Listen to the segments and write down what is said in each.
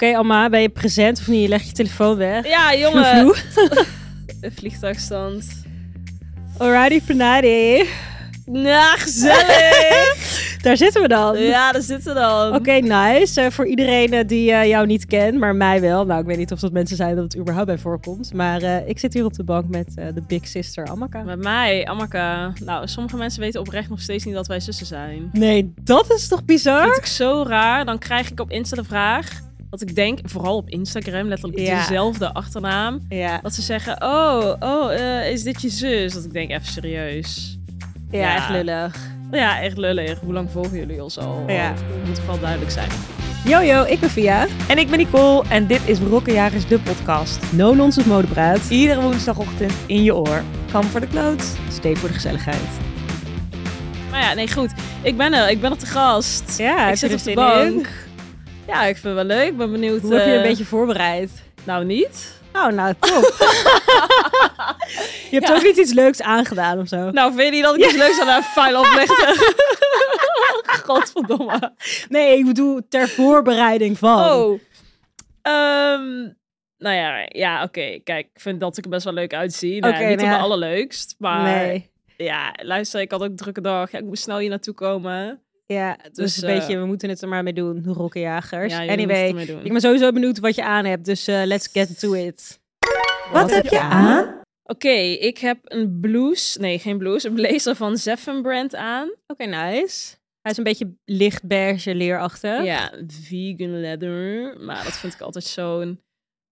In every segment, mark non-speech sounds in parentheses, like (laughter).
Oké, Alma, ben je present of niet? Je legt je telefoon weg. Ja, jongen. (laughs) Vliegtuigstand. Alrighty, Panadi. Nou, gezellig. (laughs) Daar zitten we dan. ja, daar zitten we dan. Oké, nice. Eh, voor iedereen eh, die eh, jou niet kent, maar mij wel. Nou, ik weet niet of dat mensen zijn dat het überhaupt bij voorkomt. Maar ik zit hier op de bank met de big sister Amaka. Met mij, Amaka. Nou, sommige mensen weten oprecht nog steeds niet dat wij zussen zijn. Nee, dat is toch bizar? Dat vind ik zo raar. Dan krijg ik op Insta de vraag. Dat ik denk, vooral op Instagram, letterlijk Ja. dezelfde achternaam. Ja, Dat ze zeggen, oh, oh eh, is dit je zus? Dat ik denk, even serieus. ja, Ja. echt lullig. Ja, echt lullig. Hoe lang volgen jullie ons al? Ja. Dat moet wel duidelijk zijn. Yo, yo, ik ben Via. En ik ben Nicole en dit is Brokkenjagers, de podcast. No Nonsense Modepraat. Iedere woensdagochtend in je oor. Kam voor de kloot. Stay voor de gezelligheid. Maar ja, nee, goed. Ik ben er. Ik ben op de gast. Ja, ik zit op de in? Ja, ik vind het wel leuk. Ik ben benieuwd. Hoe heb je je eh, een beetje voorbereid? Nou, niet. Oh, nou, top. (laughs) je hebt Ja. ook niet iets leuks aangedaan of zo. Nou, vind je niet dat ik iets leuks aan een file oplichten? (laughs) Godverdomme. Nee, ik bedoel ter voorbereiding van. Oh. Ehm, nou ja, ja oké. Kijk, ik vind dat ik er best wel leuk uitzie. Nou, Oké, niet nou ja. mijn allerleukst. Maar nee. ja, luister, ik had ook een drukke dag. Ja, ik moest snel hier naartoe komen. Ja, dus, Dus, een eh, beetje, we moeten het er maar mee doen, rokkenjagers. Ja, anyway, ik ben sowieso benieuwd wat je aan hebt, dus eh, let's get to it. Wat, heb je aan? Oké, ik heb een blouse. Nee, geen blouse. Een blazer van Zeffen brand aan. Oké, nice. Hij is een beetje licht beige leerachtig. Ja, vegan leather. Maar dat vind ik altijd zo'n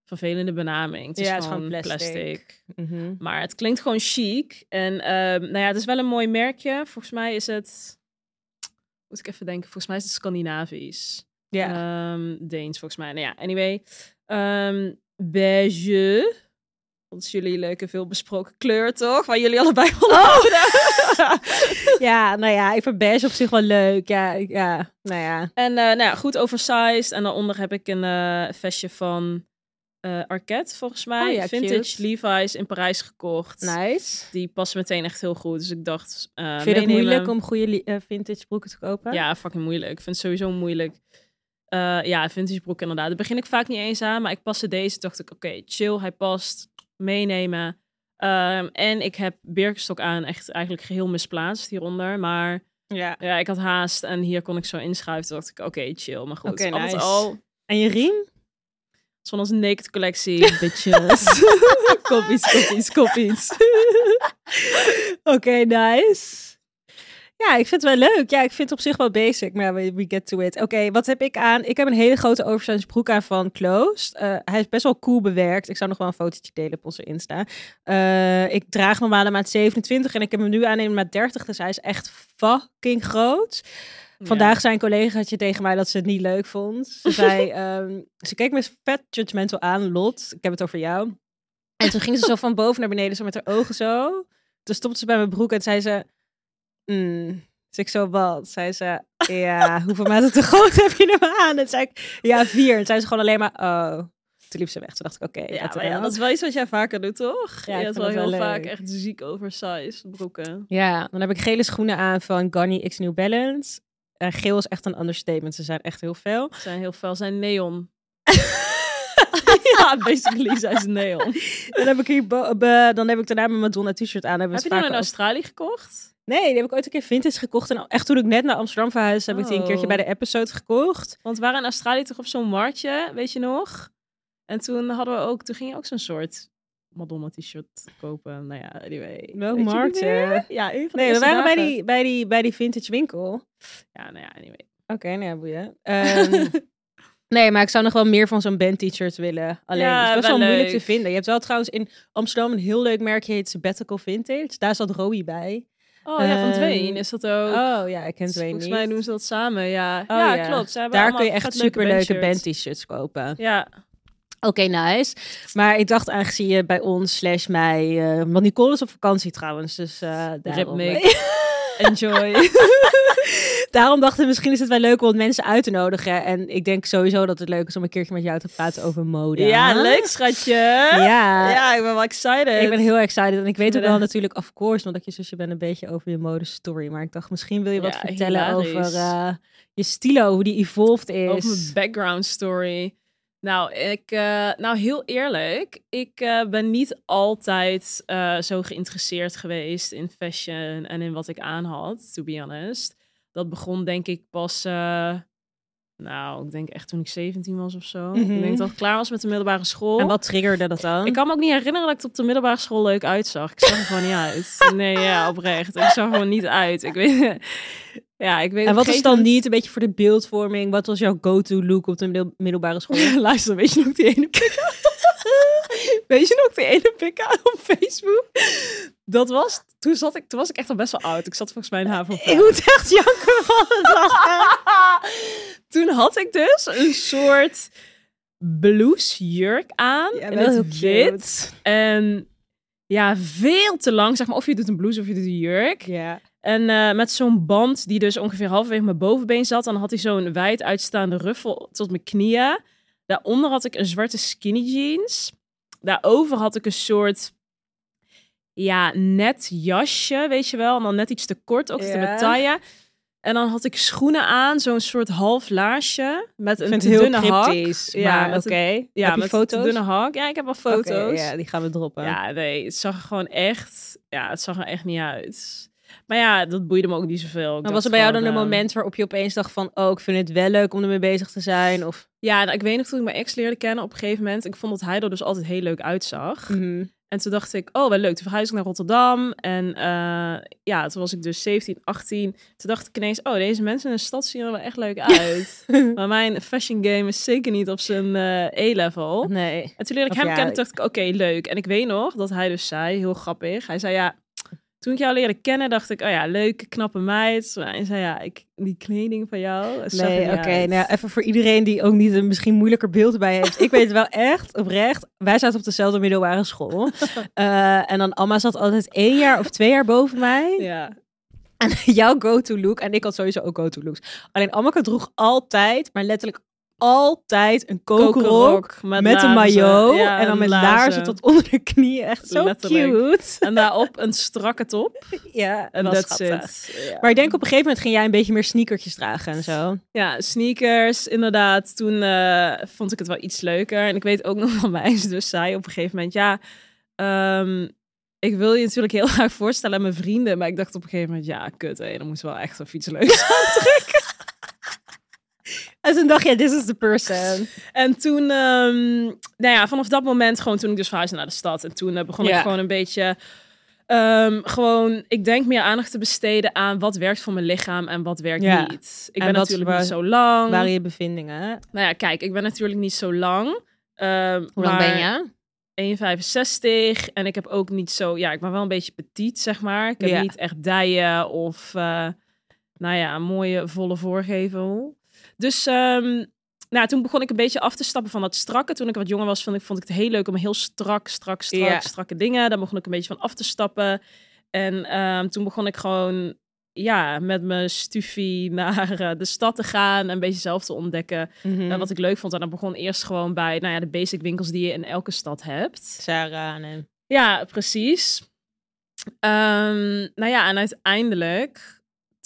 vervelende benaming. Het is, Ja, het is gewoon, plastic. Mhm. Maar het klinkt gewoon chic. En ehm, nou ja, het is wel een mooi merkje. Volgens mij is het... Moet ik even denken. Volgens mij is het Scandinavisch. Ja. Ehm, Deens volgens mij. Nou ja, anyway. Ehm, beige. Dat is jullie leuke, veel besproken kleur, toch? Waar jullie allebei van Oh! (laughs) ja, nou ja, ik vind beige op zich wel leuk. Ja, ja nou ja. En eh, nou ja, goed oversized. En daaronder heb ik een eh, vestje van eh Arquette, volgens mij. Oh ja, Vintage cute. Levi's in Parijs gekocht. Nice. Die past meteen echt heel goed. Dus ik dacht, eh Vind je het moeilijk om goede eh, vintage broeken te kopen? Ja, fucking moeilijk. Ik vind het sowieso moeilijk. Ja, vintage broek inderdaad. Daar begin ik vaak niet eens aan. Maar ik paste deze. dacht ik, oké, chill. Hij past. Meenemen. Ehm, en ik heb Birkenstock aan. Echt eigenlijk geheel misplaatst hieronder. Maar ja. ja, ik had haast. En hier kon ik zo inschuiven. Toen dacht ik, oké, chill. Maar goed, Oké, al met nice. al... En je riem? Is van onze naked collectie, (laughs) bitches. kop iets, kop iets, kop iets. Oké, nice. Ja, ik vind het wel leuk. Ja, ik vind het op zich wel basic, maar we, we get to it. Oké, wat heb ik aan? Ik heb een hele grote oversized broek aan van Closed. Eh, hij is best wel cool bewerkt. Ik zou nog wel een fotootje delen op onze Insta. Eh, ik draag normale maat 27 en ik heb hem nu aan in maat 30, dus hij is echt fucking groot. Vandaag zei een collegaatje tegen mij dat ze het niet leuk vond. Ze (laughs) zei, ehm, ze keek me vet judgmental aan, Lot. Ik heb het over jou. En toen ging ze zo van boven naar beneden, zo met haar ogen zo. Toen stopte ze bij mijn broek en zei ze, mm. Dus ik zo, wat? Zei ze, ja, hoeveel maten te groot heb je hem aan? En zei ik, ja, vier. En zei ze gewoon alleen maar, oh. Toen liep ze weg. Toen dacht ik, oké. Ja, ja, dat is wel iets wat jij vaker doet, toch? Ja, je hebt vind wel heel vaak echt ziek oversized broeken. Ja, dan heb ik gele schoenen aan van Garni X New Balance. Geel is echt een understatement. Ze zijn echt heel fel. Ze zijn heel fel, ze zijn neon. (laughs) ja, basically zijn ze neon. Dan heb ik hier dan heb ik daarna mijn Madonna t-shirt aan. Heb je die nou in Australië gekocht? Nee, die heb ik ooit een keer vintage gekocht. En echt toen ik net naar Amsterdam verhuisde, heb ik die een keertje Oh. bij de episode gekocht. Want we waren in Australië toch op zo'n marktje, weet je nog? En toen hadden we ook, toen ging je ook zo'n soort Madonna t-shirt kopen. Nou ja, anyway. Wel Weet je markt, hè? Ja, een van Nee, we waren bij die, bij, die, bij die vintage winkel. Ja, nou ja, anyway. Oké, nou ja, boeien. (laughs) Ehm, nee, maar ik zou nog wel meer van zo'n band t-shirt willen. Alleen, Ja, het is best wel wel moeilijk te vinden. Je hebt wel trouwens in Amsterdam een heel leuk merkje, heet Sabbatical Vintage. Daar zat Rowie bij. Oh ja, van Ehm, Dwayne is dat ook. Oh ja, ik ken Dwayne Volgens niet. mij doen ze dat samen, ja. Oh, ja, ja. klopt. Daar kun je echt superleuke bandshirts. band t-shirts kopen. Ja, Oké, nice. Maar ik dacht aangezien je bij ons slash mij... eh, want Nicole is op vakantie trouwens, dus uh, daarom... (laughs) Enjoy. (laughs) daarom dachten we, misschien is het wel leuk om mensen uit te nodigen. En ik denk sowieso dat het leuk is om een keertje met jou te praten over mode. ja, leuk schatje. Ja. Ja, ik ben wel excited. Ik ben heel excited. En ik weet ook wel natuurlijk, of course, omdat je zusje bent, een beetje over je modestory. Maar ik dacht, misschien wil je wat Ja, vertellen hilarisch. over eh, je stilo, hoe die evolved is. Over mijn background story. Nou, ik, eh, nou, heel eerlijk. Ik eh, ben niet altijd eh, zo geïnteresseerd geweest in fashion en in wat ik aan had, to be honest. Dat begon denk ik pas, nou, ik denk echt toen ik 17 was of zo. Mhm. Ik denk dat ik klaar was met de middelbare school. En wat triggerde dat dan? Ik kan me ook niet herinneren dat ik op de middelbare school leuk uitzag. Ik zag er gewoon niet uit. Nee, ja, oprecht. Ik zag er gewoon niet uit. Ik weet, ja, ik weet en wat is dan niet een beetje voor de beeldvorming? Wat was jouw go-to look op de middel- middelbare school? (laughs) Luister, weet je nog die ene pik (laughs) Weet je nog die ene pik aan op Facebook? Dat was, toen, zat ik, toen was ik echt al best wel oud. Ik zat volgens mij in HAVO Ik moet echt janken van het lachen. (laughs) Toen had ik dus een soort bluesjurk aan. Ja, het heel cute. wit. En ja, veel te lang. Zeg maar, of je doet een blouse of je doet een jurk. Ja. En eh, met zo'n band die dus ongeveer halverwege mijn bovenbeen zat. Dan had hij zo'n wijd uitstaande ruffel tot mijn knieën. Daaronder had ik een zwarte skinny jeans. Daarover had ik een soort ja, net jasje, weet je wel. En dan net iets te kort, ook te Ja. taille. En dan had ik schoenen aan, zo'n soort half laarsje. Met een te heel dunne hak. Ja, oké. een- Ja, met foto's? een dunne hak. Ja, ik heb wel foto's. ja, die gaan we droppen. Ja, nee, het zag er gewoon echt, ja, het zag er echt niet uit. Maar ja, dat boeide me ook niet zoveel. Ik Maar dacht was er bij jou dan een eh, moment waarop je opeens dacht van... oh, ik vind het wel leuk om ermee bezig te zijn? Of... Ja, nou, ik weet nog toen ik mijn ex leerde kennen op een gegeven moment. Ik vond dat hij er dus altijd heel leuk uitzag. Mhm. En toen dacht ik, oh, wel leuk. Toen verhuisde ik naar Rotterdam. En eh, ja, toen was ik dus 17, 18. Toen dacht ik ineens, oh, deze mensen in de stad zien er wel echt leuk uit. (laughs) maar mijn fashion game is zeker niet op zijn eh E-level. Nee. En toen leerde ik Of hem ja, kennen, toen dacht ik, oké, leuk. En ik weet nog dat hij dus zei, heel grappig. Hij zei, ja, toen ik jou leerde kennen, dacht ik, oh ja, leuke, knappe meid. Hij zei, ja, ik, die kleding van jou, Nee, oké. nou, even voor iedereen die ook niet een misschien moeilijker beeld bij heeft. Ik weet het wel echt, oprecht. Wij zaten op dezelfde middelbare school. (laughs) Eh, en dan Amma zat altijd één jaar of twee jaar boven mij. Ja, En (laughs) jouw go-to look, en ik had sowieso ook go-to looks. Alleen Amaka droeg altijd, maar letterlijk altijd een kokerrok. kokerrok Met, een maillot Ja, en dan met laarzen. laarzen tot onder de knieën. Echt zo Letterlijk. cute. En daarop een strakke top. (laughs) Ja, En it. Ja. Maar ik denk op een gegeven moment ging jij een beetje meer sneakertjes dragen en zo. Ja, sneakers, inderdaad. Toen eh, vond ik het wel iets leuker. En ik weet ook (laughs) nog van mij, ze dus zei op een gegeven moment, ja, ehm, ik wil je natuurlijk heel (laughs) graag voorstellen aan mijn vrienden. Maar ik dacht op een gegeven moment, ja, kut, hé, dan moet wel echt een fiets leuks aantrekken. En toen dacht je, this is the person. (laughs) En toen, ehm, nou ja, vanaf dat moment gewoon toen ik dus verhuisde naar de stad. En toen eh, begon ik gewoon een beetje, ehm, gewoon, ik denk meer aandacht te besteden aan wat werkt voor mijn lichaam en wat werkt Ja. niet. Ik En ben natuurlijk niet zo lang. Waren je bevindingen? Nou ja, kijk, ik ben natuurlijk niet zo lang. Ehm, Hoe lang ben je? 1,65 en ik heb ook niet zo, ja, ik ben wel een beetje petit, zeg maar. Ik heb Ja. niet echt dijen of, eh, nou ja, een mooie volle voorgevel. Dus, ehm, nou, toen begon ik een beetje af te stappen van dat strakke. Toen ik wat jonger was, vond ik, vond ik het heel leuk om heel strak, strak, strak, strakke dingen. Daar begon ik een beetje van af te stappen. En ehm, toen begon ik gewoon, ja, met mijn stufie (laughs) naar eh, de stad te gaan en een beetje zelf te ontdekken. Mhm. Uh, wat ik leuk vond. En dat begon eerst gewoon bij nou ja, de basic winkels die je in elke stad hebt. Sarah en... Ja, precies. Ehm, nou ja, en uiteindelijk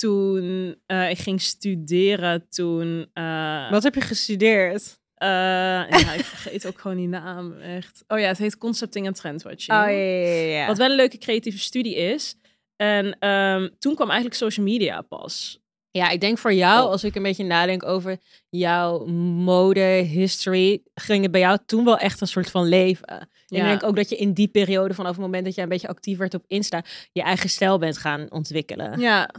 toen eh, ik ging studeren, toen... eh, Wat heb je gestudeerd? eh, (laughs) ja, ik vergeet ook gewoon die naam, echt. Oh ja, het heet Concepting en Trendwatching. Oh ja, ja, ja, ja. Wat wel een leuke creatieve studie is. En ehm, toen kwam eigenlijk social media pas. Ja, ik denk voor jou, Oh. als ik een beetje nadenk over jouw mode, history, ging het bij jou toen wel echt een soort van leven. Ja. Ik denk ook dat je in die periode, vanaf het moment dat jij een beetje actief werd op Insta, je eigen stijl bent gaan ontwikkelen. Ja.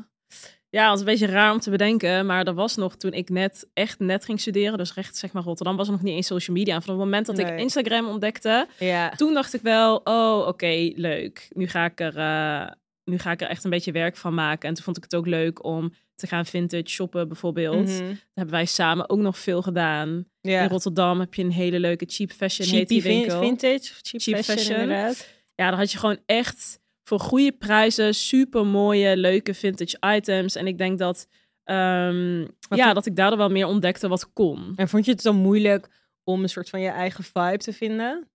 Ja, het een beetje raar om te bedenken, maar er was nog toen ik net echt net ging studeren, dus recht zeg maar Rotterdam, was er nog niet eens social media. En vanaf het moment dat ik. Instagram ontdekte, Ja. toen dacht ik wel, oh oké, leuk. Nu ga ik er, eh, nu ga ik er echt een beetje werk van maken. En toen vond ik het ook leuk om te gaan vintage shoppen bijvoorbeeld. Dat hebben wij samen ook nog veel gedaan. Ja. In Rotterdam heb je een hele leuke cheap fashion heet die winkel. vintage, cheap, Cheap fashion, fashion. inderdaad. Ja, daar had je gewoon echt voor goede prijzen super mooie, leuke vintage items. En ik denk dat, ehm, ja, dat ik daardoor wel meer ontdekte wat kon. En vond je het dan moeilijk om een soort van je eigen vibe te vinden?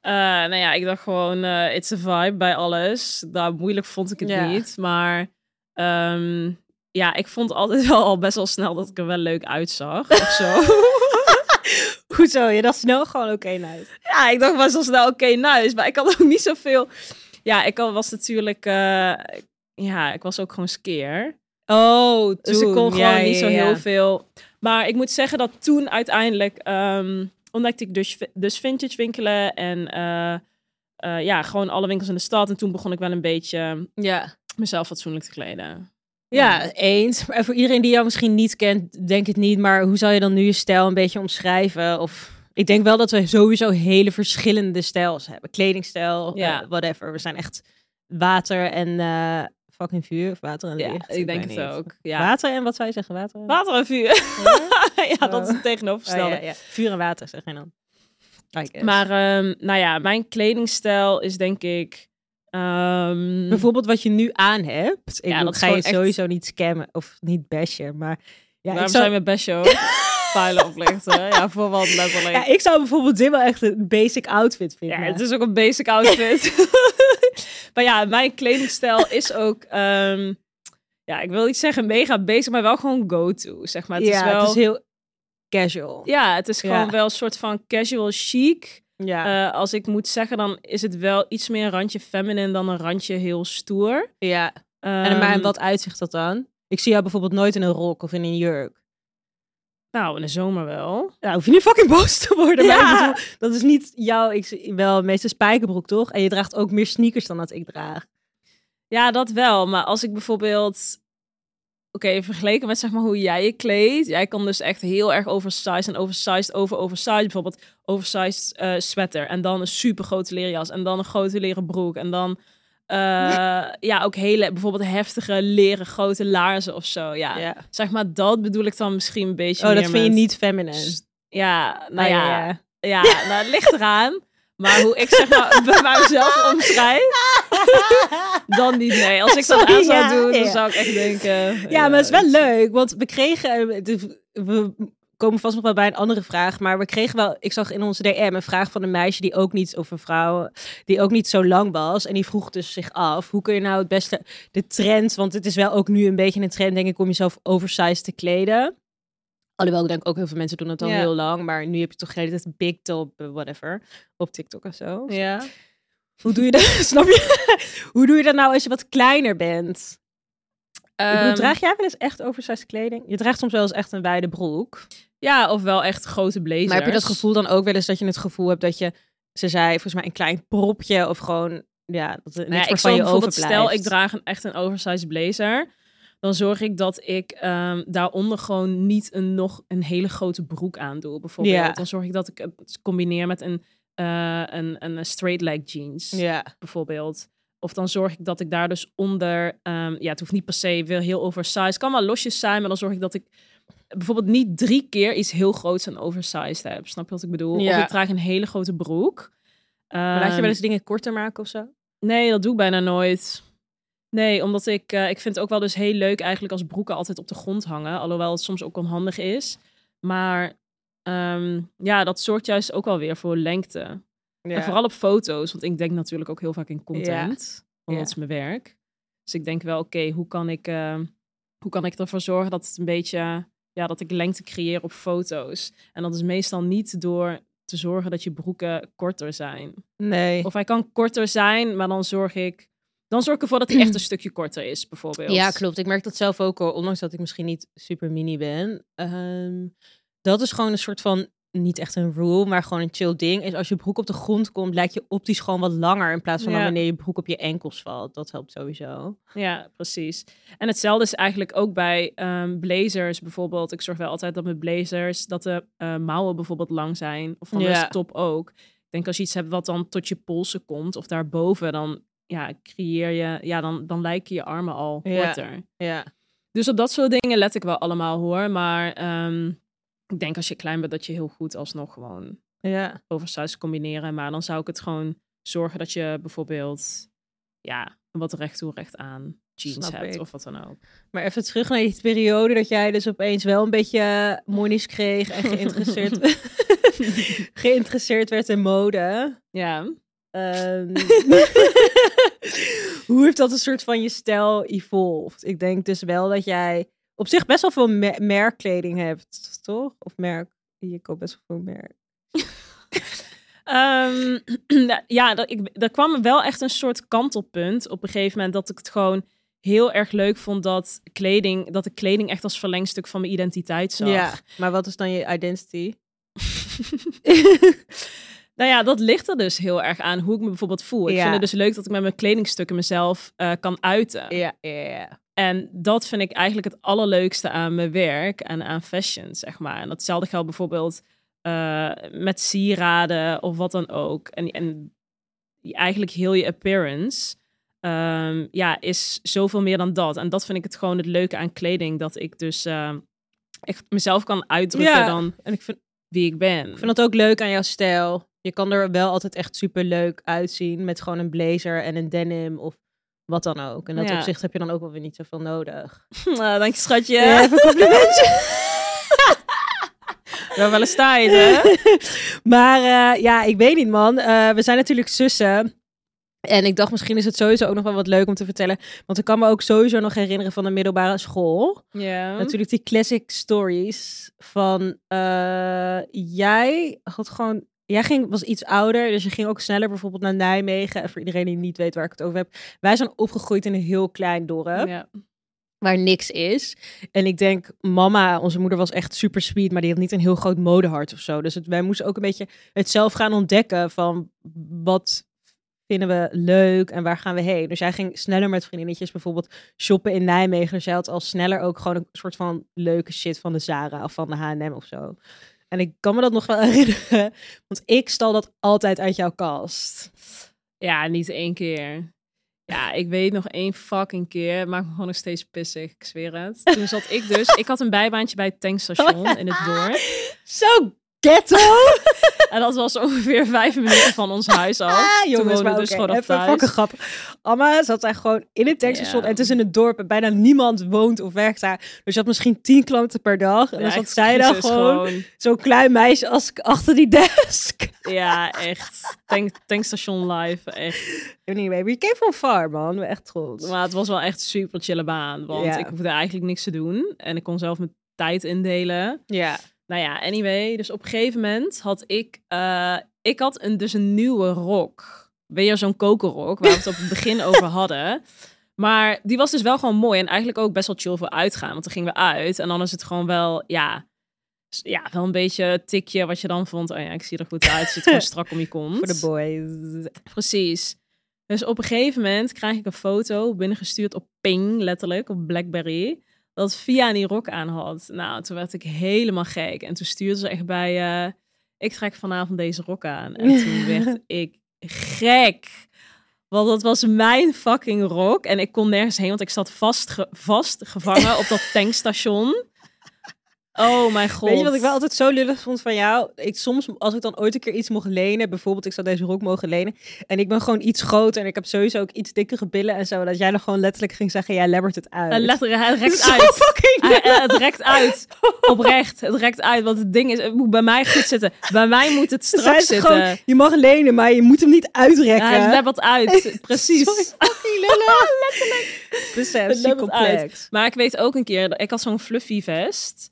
Eh, nou ja, ik dacht gewoon, eh it's a vibe bij alles. Nou, moeilijk vond ik het Ja. niet. Maar ehm, ja, ik vond altijd (laughs) wel al best wel snel dat ik er wel leuk uitzag of zo. Hoe (laughs) Hoezo? Je dacht snel gewoon oké, nice. Ja, ik dacht was zo snel oké, nice. Maar ik had ook niet zoveel... Ja, ik was natuurlijk... eh, ja, ik was ook gewoon skeer. Oh, Dus ik kon Ja, gewoon niet zo ja. heel veel. Maar ik moet zeggen dat toen uiteindelijk ehm ontdekte ik dus, dus vintage winkelen en eh, eh, ja, gewoon alle winkels in de stad. En toen begon ik wel een beetje Ja. mezelf fatsoenlijk te kleden. Ja, eens. Maar voor iedereen die jou misschien niet kent, denk het niet. Maar hoe zou je dan nu je stijl een beetje omschrijven? Of ik denk wel dat we sowieso hele verschillende stijls hebben. Kledingstijl, Ja. eh, whatever. We zijn echt water en eh, fucking vuur. Of water en Ja, licht. ik denk het niet. ook. Ja. Water en wat zou je zeggen? Water en Water en vuur. ja, (laughs) dat is het Oh, tegenovergestelde. ja, ja. Vuur en water zeg je dan. Maar ehm, nou ja, mijn kledingstijl is denk ik... ehm, bijvoorbeeld wat je nu aan hebt. Ik Ja, bedoel, dat ga je echt- sowieso niet scammen of niet bashen. Maar ja, ik Waarom zou, zijn we best show? Pijlen oplichten. Ja, voor wat letterlijk. ja, ik zou bijvoorbeeld dit wel echt een basic outfit vinden. Ja, het is ook een basic outfit. (laughs) maar ja, mijn kledingstijl is ook... ehm, ja, ik wil niet zeggen mega basic, maar wel gewoon go-to, zeg maar. Het ja, is wel... het is heel casual. Ja, het is gewoon Ja. wel een soort van casual chic. Ja, Eh, als ik moet zeggen, dan is het wel iets meer een randje feminine dan een randje heel stoer. ja. En maar wat uitzicht dat dan? Ik zie jou bijvoorbeeld nooit in een rok of in een jurk. Nou, in de zomer wel. Ja, hoef je niet fucking boos te worden. Maar Ja. ik bedoel, dat is niet jouw, ik wel meestal spijkerbroek toch? En je draagt ook meer sneakers dan dat ik draag. Ja, dat wel. Maar als ik bijvoorbeeld... Oké, vergeleken met zeg maar hoe jij je kleedt. Jij kan dus echt heel erg oversized en oversized over oversized. Bijvoorbeeld oversized eh, sweater. En dan een super grote leren jas. En dan een grote leren broek. En dan eh, ja, ook hele bijvoorbeeld heftige leren grote laarzen of zo. Ja, Ja. zeg maar dat bedoel ik dan misschien een beetje Oh, dat vind je niet feminine. S- Ja, nou Oh, ja, ja. nou, het ligt eraan. Maar hoe ik zeg maar (laughs) bij mijzelf omschrijf, (laughs) dan niet. Nee, als ik dat Sorry, aan zou doen, dan zou ik echt denken... Ja, maar het is wel leuk, want we kregen, eh, de- we komen vast nog wel bij een andere vraag, maar we kregen wel, ik zag in onze DM een vraag van een meisje die ook niet, of een vrouw, die ook niet zo lang was, en die vroeg dus zich af, hoe kun je nou het beste, de trend, want het is wel ook nu een beetje een trend, denk ik, om jezelf oversized te kleden. Alhoewel, ik denk ook heel veel mensen doen het al Ja. heel lang, maar nu heb je toch hele tijd big top, eh, whatever, op TikTok of zo. Ja. Hoe doe je dat, (laughs) snap je? hoe doe je dat nou als je wat kleiner bent? Ik bedoel, Ehm, draag jij wel eens echt oversized kleding? Je draagt soms wel eens echt een wijde broek. Ja, of wel echt grote blazers. Maar heb je dat gevoel dan ook wel eens dat je het gevoel hebt dat je, ze zei volgens mij een klein propje of gewoon, ja, dat er Nou ja, ik van je overblijft. stel ik draag een, echt een oversized blazer. Dan zorg ik dat ik ehm, daaronder gewoon niet een, nog een hele grote broek aandoe. Bijvoorbeeld. Ja. Dan zorg ik dat ik het combineer met een, eh, een, een straight leg jeans. Ja, bijvoorbeeld. Of dan zorg ik dat ik daar dus onder, ehm, ja, het hoeft niet per se weer heel oversized. kan wel losjes zijn, maar dan zorg ik dat ik bijvoorbeeld niet drie keer iets heel groots en oversized heb. Snap je wat ik bedoel? Ja. Of ik draag een hele grote broek. laat je Ehm, wel eens dingen korter maken of zo? Nee, dat doe ik bijna nooit. Nee, omdat ik, eh, ik vind het ook wel dus heel leuk eigenlijk als broeken altijd op de grond hangen. Alhoewel het soms ook onhandig is. Maar ehm, ja, dat zorgt juist ook wel weer voor lengte. En vooral op foto's, want ik denk natuurlijk ook heel vaak in content. Want Ja. dat is mijn werk. Dus ik denk wel, oké, hoe kan ik eh, hoe kan ik ervoor zorgen dat het een beetje, ja, dat ik lengte creëer op foto's. En dat is meestal niet door te zorgen dat je broeken korter zijn. Nee. Of hij kan korter zijn, maar dan zorg ik, dan zorg ik ervoor dat hij echt een (clears throat) stukje korter is, bijvoorbeeld. Ja, klopt. Ik merk dat zelf ook al, ondanks dat ik misschien niet super mini ben. Ehm, dat is gewoon een soort van, niet echt een rule, maar gewoon een chill ding. Is als je broek op de grond komt, lijkt je optisch gewoon wat langer in plaats van Ja. wanneer je broek op je enkels valt. Dat helpt sowieso. Ja, precies. En hetzelfde is eigenlijk ook bij ehm, blazers bijvoorbeeld. Ik zorg wel altijd dat mijn blazers, dat de eh, mouwen bijvoorbeeld lang zijn. Of van Ja. de top ook. Ik denk als je iets hebt wat dan tot je polsen komt of daarboven, dan ja, creëer je, ja, dan, dan lijken je armen al Ja. korter. Ja. Dus op dat soort dingen let ik wel allemaal hoor. Maar ehm, ik denk als je klein bent dat je heel goed alsnog gewoon Ja. oversized combineren. Maar dan zou ik het gewoon zorgen dat je bijvoorbeeld ja, wat recht toe recht aan jeans Snap hebt ik. of wat dan ook. Maar even terug naar die periode dat jij dus opeens wel een beetje monies kreeg en geïnteresseerd, (laughs) (laughs) geïnteresseerd werd in mode. Ja. Ehm, (laughs) hoe heeft dat een soort van je stijl evolved? Ik denk dus wel dat jij op zich best wel veel me- merkkleding hebt, toch? Of merk, je koopt best wel veel merk. (laughs) Ehm, (clears throat) ja, dat, ik, er kwam wel echt een soort kantelpunt op een gegeven moment dat ik het gewoon heel erg leuk vond dat kleding, dat de kleding echt als verlengstuk van mijn identiteit zag. Ja, maar wat is dan je identity? (laughs) (laughs) Nou ja, dat ligt er dus heel erg aan hoe ik me bijvoorbeeld voel. Ik Ja. vind het dus leuk dat ik met mijn kledingstukken mezelf eh, kan uiten. Ja, ja, ja. En dat vind ik eigenlijk het allerleukste aan mijn werk en aan fashion, zeg maar. En datzelfde geldt bijvoorbeeld eh, met sieraden of wat dan ook. En, en eigenlijk heel je appearance ehm, ja, is zoveel meer dan dat. En dat vind ik het gewoon het leuke aan kleding. Dat ik dus eh, echt mezelf kan uitdrukken Ja. dan En ik vind, wie ik ben. ik vind dat ook leuk aan jouw stijl. Je kan er wel altijd echt super leuk uitzien met gewoon een blazer en een denim of wat dan ook. En dat Ja. opzicht heb je dan ook wel weer niet zoveel nodig. Ah, (laughs) dank je, schatje. Ja, even een complimentje. (laughs) Wel wel eens tijd, hè? (laughs) maar eh, ja, ik weet niet, man. Eh, we zijn natuurlijk zussen. En ik dacht, misschien is het sowieso ook nog wel wat leuk om te vertellen. Want ik kan me ook sowieso nog herinneren van de middelbare school. Ja. Natuurlijk die classic stories van eh, jij had gewoon. Jij ging, was iets ouder, dus je ging ook sneller bijvoorbeeld naar Nijmegen. En voor iedereen die niet weet waar ik het over heb. Wij zijn opgegroeid in een heel klein dorp Ja. waar niks is. En ik denk, mama, onze moeder was echt super sweet, maar die had niet een heel groot modehart of zo. Dus het, wij moesten ook een beetje het zelf gaan ontdekken van wat vinden we leuk en waar gaan we heen. Dus jij ging sneller met vriendinnetjes bijvoorbeeld shoppen in Nijmegen. Dus jij had al sneller ook gewoon een soort van leuke shit van de Zara of van de H&M of zo. En ik kan me dat nog wel (laughs) herinneren, want ik stal dat altijd uit jouw kast. ja, niet één keer. Ja, ik weet nog één fucking keer. Het maakt me gewoon nog steeds pissig, ik zweer het. Toen zat ik dus... Ik had een bijbaantje bij het tankstation (laughs) in het dorp. Zo ghetto! (laughs) En dat was ongeveer vijf minuten van ons huis af. Ah, jongens, maar dus oké, gewoon even fucking grappig. Amma zat daar gewoon in het tankstation Ja. en het is in het dorp en bijna niemand woont of werkt daar. Dus je had misschien tien klanten per dag. En dan zat zij daar gewoon, zo'n klein meisje als achter die desk. Ja, echt. Tank, tankstation live, echt. Anyway, we came from far, man. We echt trots. Maar het was wel echt super chille baan. Want Ja. ik hoefde eigenlijk niks te doen. En ik kon zelf mijn tijd indelen. Ja. Nou ja, anyway. Dus op een gegeven moment had ik... eh, ik had een, dus een nieuwe rok. Weer zo'n kokerrok, waar we het op het begin (laughs) over hadden. Maar die was dus wel gewoon mooi. En eigenlijk ook best wel chill voor uitgaan. Want dan gingen we uit. En dan is het gewoon wel, ja... Ja, wel een beetje een tikje wat je dan vond. Oh ja, ik zie er goed uit. Zit gewoon strak om je (laughs) kont. Voor de boys. Precies. Dus op een gegeven moment krijg ik een foto binnengestuurd op Ping, letterlijk, op Blackberry. Dat Via die rok aan had. Nou, toen werd ik helemaal gek. En toen stuurde ze echt bij, eh, ik trek vanavond deze rok aan. En toen (laughs) werd ik gek. Want dat was mijn fucking rok. En ik kon nergens heen, want ik zat vast, vastgevangen op dat tankstation. Oh mijn god. (laughs) Weet je wat ik wel altijd zo lullig vond van jou? Ik, soms, als ik dan ooit een keer iets mocht lenen, bijvoorbeeld ik zou deze rok mogen lenen, en ik ben gewoon iets groter en ik heb sowieso ook iets dikkere billen en zo, dat jij dan gewoon letterlijk ging zeggen, jij lebbert het uit. En letterlijk, hij rekt (laughs) Zo uit. fucking Hij- eh, het rekt uit. (laughs) Oprecht. Het rekt uit. Want het ding is, het moet bij mij goed zitten. Bij mij moet het strak zitten. gewoon, je mag lenen, maar je moet hem niet uitrekken. Ja, hij lebbert uit. Precies. Sorry, fucking lullig. letterlijk. Besef, Het uit. complex. Maar ik weet ook een keer, dat ik had zo'n fluffy vest.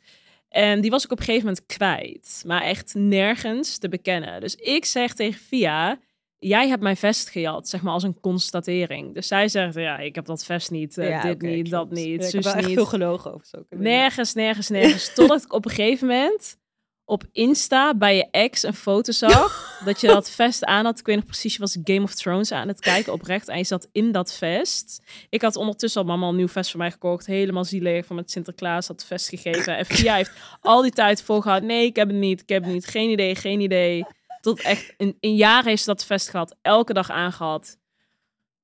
En die was ik op een gegeven moment kwijt. Maar echt nergens te bekennen. Dus ik zeg tegen Via, jij hebt mijn vest gejat. Zeg maar als een constatering. Dus zij zegt, ja, ik heb dat vest niet. eh, Ja, dit niet, dat klopt. niet, Ja, ik heb echt veel gelogen over zo. Nergens, nergens, nergens. Totdat ik op een gegeven moment op Insta bij je ex een foto zag. (laughs) dat je dat vest aan had. Ik weet nog precies, je was Game of Thrones aan het kijken oprecht. En je zat in dat vest. Ik had ondertussen al mama een nieuw vest voor mij gekocht. Helemaal zielig van met Sinterklaas had het vest gegeven. En Via heeft al die tijd volgehouden. Nee, ik heb het niet, ik heb het niet. Geen idee, geen idee. Tot echt een, een jaar heeft ze dat vest gehad. Elke dag aangehad.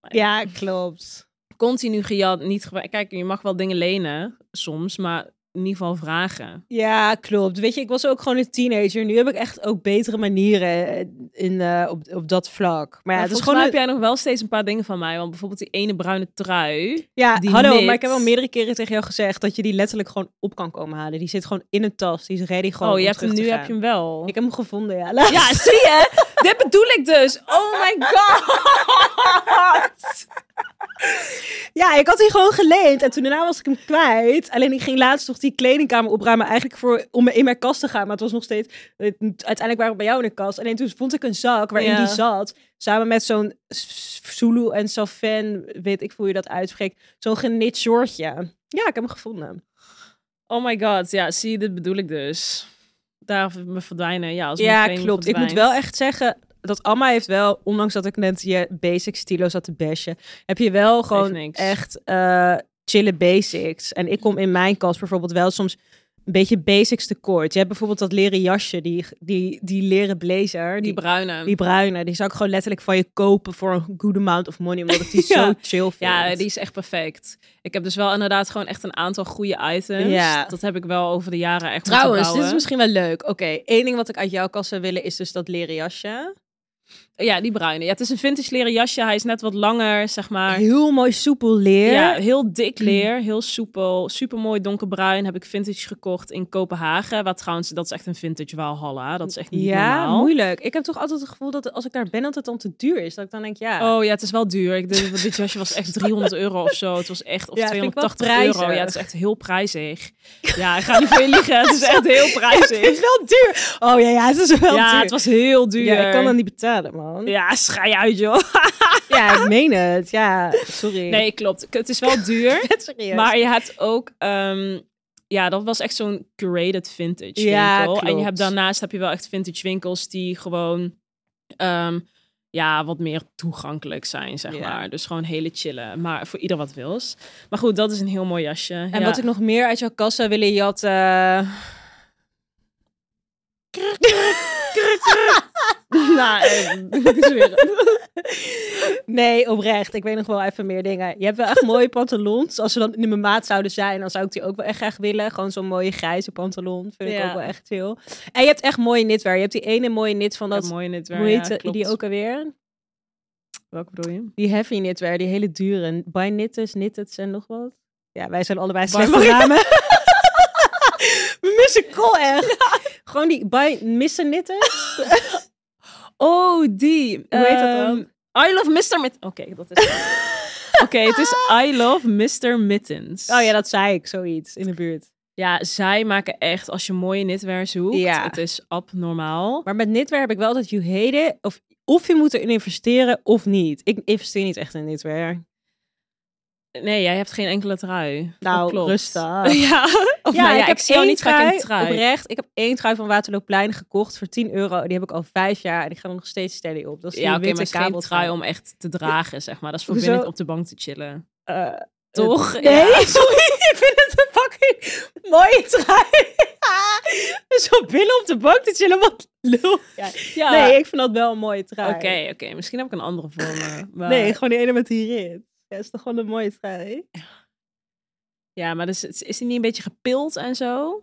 Ja, klopt. Continu gejat, niet gebruikt. Kijk, je mag wel dingen lenen soms, maar in ieder geval vragen. Ja, klopt. Weet je, ik was ook gewoon een teenager. Nu heb ik echt ook betere manieren in, eh, op, op dat vlak. Maar ja, het is gewoon... een- heb jij nog wel steeds een paar dingen van mij. Want bijvoorbeeld die ene bruine trui. Ja, die hallo, knit. maar ik heb al meerdere keren tegen jou gezegd dat je die letterlijk gewoon op kan komen halen. Die zit gewoon in een tas. Die is ready gewoon oh, je hebt hem, nu heb je hem wel. Ik heb hem gevonden, ja. Ja, (laughs) zie je? Dit bedoel ik dus. Oh my god. Ja, ik had die gewoon geleend. En toen daarna was ik hem kwijt. Alleen ik ging laatst nog die kledingkamer opruimen. Eigenlijk voor, om in mijn kast te gaan. Maar het was nog steeds... Uiteindelijk waren we bij jou in de kast. Alleen toen vond ik een zak waarin Ja. die zat. Samen met zo'n Zulu en Safen, weet ik hoe je dat uitspreekt. Zo'n genit shortje. Ja, ik heb hem gevonden. Oh my god, ja, zie je, dit bedoel ik dus. Daar me verdwijnen, ja. Als Ja, klopt. Ik moet wel echt zeggen dat Amma heeft wel, ondanks dat ik net je basic stilo zat te bashen, heb je wel gewoon echt eh chille basics. En ik kom in mijn kast bijvoorbeeld wel soms een beetje basics tekort. Je hebt bijvoorbeeld dat leren jasje, die, die, die leren blazer, Die die, bruine. die bruine. Die zou ik gewoon letterlijk van je kopen voor een good amount of money, omdat ik die (laughs) Ja. zo chill vind. Ja, die is echt perfect. Ik heb dus wel inderdaad gewoon echt een aantal goede items. Ja. Dat heb ik wel over de jaren echt Trouwens, dit is misschien wel leuk. Oké, één ding wat ik uit jouw kast zou willen is dus dat leren jasje. Ja, die bruine. Ja, het is een vintage leren jasje. Hij is net wat langer, zeg maar. Heel mooi soepel leer. Ja, heel dik leer, heel soepel, super mooi donkerbruin. Heb ik vintage gekocht in Kopenhagen. Wat trouwens, dat is echt een vintage Valhalla. Dat is echt niet Ja, normaal. moeilijk. Ik heb toch altijd het gevoel dat als ik daar ben, dat het dan te duur is. Dat ik dan denk, ja. Oh ja, het is wel duur. Ik denk dit jasje was echt 300 (laughs) euro of zo. Het was echt, of Ja, vind ik wel 280 euro. Ja, het is echt heel prijzig. Ja, ik ga niet voor je liegen. Het is echt heel (laughs) het prijzig. is wel duur. Oh ja, ja, het is wel Ja, duur. het was heel duur. Ja, ik kan dat niet betalen, man. Ja, Ja, schij uit, joh. (laughs) ik meen het. Ja, sorry. Nee, klopt. Het is wel duur. (laughs) Maar je hebt ook... ehm, ja, dat was echt zo'n curated vintage Ja, winkel. En je hebt daarnaast heb je wel echt vintage winkels die gewoon... ehm, ja, wat meer toegankelijk zijn, zeg Ja. maar. Dus gewoon hele chillen. Maar voor ieder wat wils. Maar goed, dat is een heel mooi jasje. En ja. wat ik nog meer uit jouw zou willen, je had... eh, nou, eh. (laughs) Nee, oprecht. Ik weet nog wel even meer dingen. Je hebt wel echt mooie pantalons. Als ze dan in mijn maat zouden zijn, dan zou ik die ook wel echt graag willen. Gewoon zo'n mooie grijze pantalon. Vind ik Ja. ook wel echt chill. En je hebt echt mooie knitwear. Je hebt die ene mooie knit van Dat mooie knitwear, hoe heet ja, die- ook alweer? Welke bedoel je? Die heavy knitwear, die hele dure. By Knitters, Knitteds en nog wat. Ja, wij zijn allebei slechte namen. (laughs) We missen Col echt. Gewoon die By Missen Knitters. (laughs) Oh, die. Hoe heet dat Ehm, dan? I love Mr. Mittens. Oké, dat is (laughs) Oké, het is I love Mr. Mittens. Oh ja, dat zei ik, zoiets, in de buurt. Ja, zij maken echt, als je mooie knitwear zoekt, Ja. het is abnormaal. Maar met knitwear heb ik wel dat you hate it. Of, of je moet erin investeren of niet. Ik investeer niet echt in knitwear. Nee, jij hebt geen enkele trui. Nou, rustig. (laughs) Ja, nou ja, ik, zie jou één niet vaak in trui. Oprecht, ik heb één trui van Waterlooplein gekocht voor 10 euro. Die heb ik al vijf jaar en die gaat er nog steeds steady op. Dat is Ja, oké, witte maar geen kabeltrui. trui om echt te dragen, zeg maar. Dat is voor Hoezo? binnen op de bank te chillen. Eh, Toch? eh, nee, Ja. (laughs) sorry. Ik vind het een fucking mooie trui. (laughs) Zo binnen op de bank te chillen, wat lul. Ja. Ja. Nee, ik vind dat wel een mooie trui. Oké, oké. Misschien heb ik een andere voor me. Maar... Nee, gewoon die ene met die rit. Ja, is toch gewoon een mooie trui? Ja, maar dus, is die niet een beetje gepild en zo?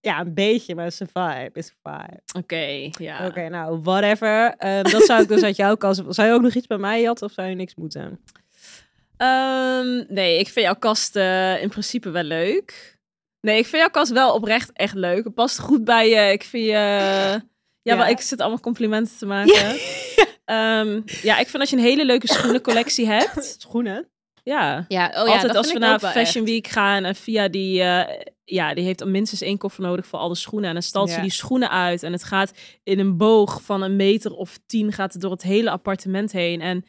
Ja, een beetje, maar het is een vibe. Is een vibe. Oké, ja. Oké, nou, whatever. Ehm, dat zou ik dus uit jouw kast... Zou je ook nog iets bij mij jatten of zou je niks moeten? Ehm, nee, ik vind jouw kast eh, in principe wel leuk. Nee, ik vind jouw kast wel oprecht echt leuk. Het past goed bij je. Ik vind je... Ja, Ja. wel, ik zit allemaal complimenten te maken. Ja. (laughs) ja, ik vind als je een hele leuke schoenencollectie (laughs) hebt. Schoenen? Ja. Ja, oh Altijd als we naar Fashion Week gaan en via die, eh, ja, die heeft minstens één koffer nodig voor alle schoenen. En dan stalt ze Ja. die schoenen uit en het gaat in een boog van een meter of tien gaat het door het hele appartement heen. En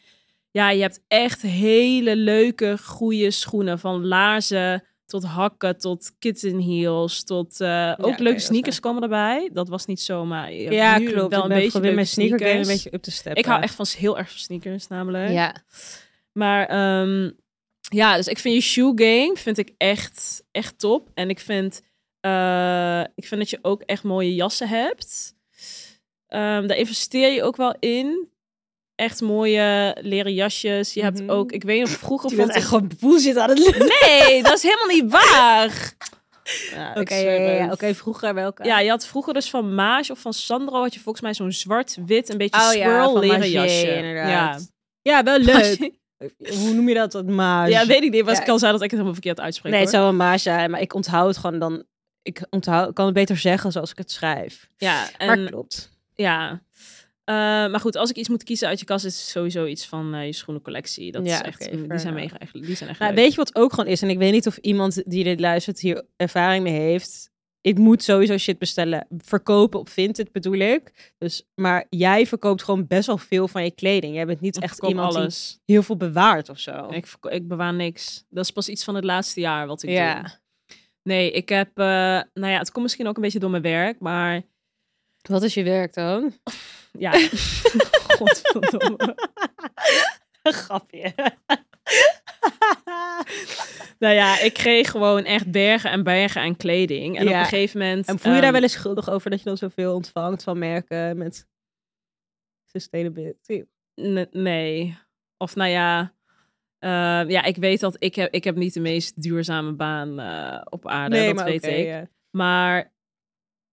ja, je hebt echt hele leuke, goede schoenen van laarzen tot hakken, tot kitten heels, tot eh, ook leuke sneakers komen erbij. Dat was niet zomaar. hebt Ja, nu klopt. Wel een beetje probeer mijn leuke sneaker game een sneakers. beetje up te steppen. Ik hou echt van heel erg van sneakers, namelijk. Ja. Maar ehm, ja, dus ik vind je shoe game vind ik echt, echt top. En ik vind, eh, ik vind dat je ook echt mooie jassen hebt. Ehm, daar investeer je ook wel in. Echt mooie leren jasjes. Je hebt Mhm. ook, ik weet nog, vroeger Je vond ik... echt gewoon bullshit aan het (laughs) lullen. Nee, dat is helemaal niet waar. Ja, Oké, ja, ja, ja. Oké, vroeger welke? Ja, je had vroeger dus van Maas of van Sandro had je volgens mij zo'n zwart-wit, een beetje Oh ja, swirl leren jasje. inderdaad. Ja, wel leuk. Hoe noem je dat? Dat maas? Ja, weet ik niet. Was Ja. ik al zei dat ik het helemaal verkeerd uitspreek. Nee, het zou een maas zijn, maar ik onthoud het gewoon dan... Ik onthoud, kan het beter zeggen zoals ik het schrijf. Ja, Maar en klopt. ja. Eh, maar goed, als ik iets moet kiezen uit je kast, is het sowieso iets van eh, je schoenencollectie. Dat Ja, is echt, die zijn mega, echt, die zijn echt Nou, leuk. weet je wat ook gewoon is? En ik weet niet of iemand die dit luistert hier ervaring mee heeft. Ik moet sowieso shit bestellen. Verkopen op Vinted bedoel ik. Dus, maar jij verkoopt gewoon best wel veel van je kleding. Jij bent niet Ik echt iemand die alles. heel veel bewaart of zo. Ik, ik bewaar niks. Dat is pas iets van het laatste jaar wat ik ja. doe. Nee, ik heb, eh, nou ja, het komt misschien ook een beetje door mijn werk, maar Wat is je werk dan? Ja. (laughs) Godverdomme. Grapje. Nou ja, ik kreeg gewoon echt bergen en bergen aan kleding. En Ja. op een gegeven moment... En voel je daar ehm, wel eens schuldig over dat je dan zoveel ontvangt van merken met sustainability? Nee. Of nou ja, eh, ja, ik weet dat ik heb, ik heb niet de meest duurzame baan eh, op aarde. dat maar weet ik. Maar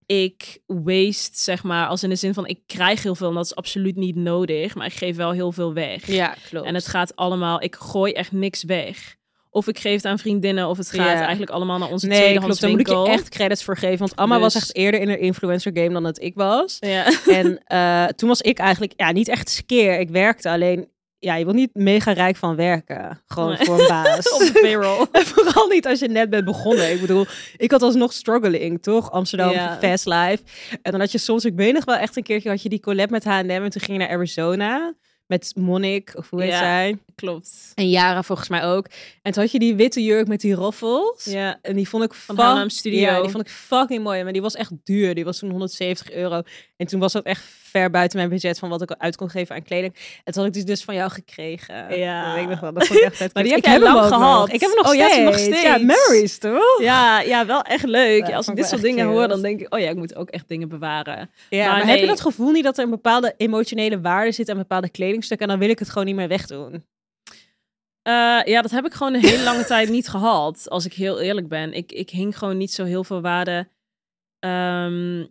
ik waste, zeg maar, als in de zin van ik krijg heel veel en dat is absoluut niet nodig. Maar ik geef wel heel veel weg. Ja, klopt. En het gaat allemaal, ik gooi echt niks weg. Of ik geef het aan vriendinnen, of het gaat Ja. eigenlijk allemaal naar onze Nee, tweedehands klopt. Daar moet ik je echt credits voor geven. Want Amma was Dus- echt eerder in een influencer game dan dat ik was. Ja. En eh, toen was ik eigenlijk ja, niet echt skeer. Ik werkte alleen. Ja, je wordt niet mega rijk van werken. Gewoon Nee. voor een baas. (laughs) Op de payroll. (laughs) En vooral niet als je net bent begonnen. Ik bedoel, ik had alsnog struggling, toch? Amsterdam, fast life. En dan had je soms, ik weet nog wel echt een keertje, had je die collab met H&M. En toen ging je naar Arizona met Monique, of hoe heet Ja. zij? Klopt. En Yara volgens mij ook. En toen had je die witte jurk met die roffels. Ja. En die vond ik Van H&M Studio. Ja, die vond ik fucking mooi. Maar die was echt duur. Die was toen 170 euro. En toen was dat echt ver buiten mijn budget van wat ik uit kon geven aan kleding. En toen had ik die dus van jou gekregen. Ja. Dat weet ik nog wel. Dat vond ik echt (laughs) vet. Maar die heb ik hem lang nog. gehad. Ik heb hem nog Oh, hebt hem nog steeds. Ja, steeds. memories toch? Ja, ja, wel echt leuk. Ja, Ja, als ik dit soort dingen hoor, dan denk ik, oh ja, ik moet ook echt dingen bewaren. Ja, maar, Maar heb je dat gevoel niet dat er een bepaalde emotionele waarde zit aan bepaalde kledingstukken en dan wil ik het gewoon niet meer wegdoen? Eh, ja, dat heb ik gewoon een hele lange (laughs) tijd niet gehad, als ik heel eerlijk ben. Ik, ik hing gewoon niet zo heel veel waarde. ehm,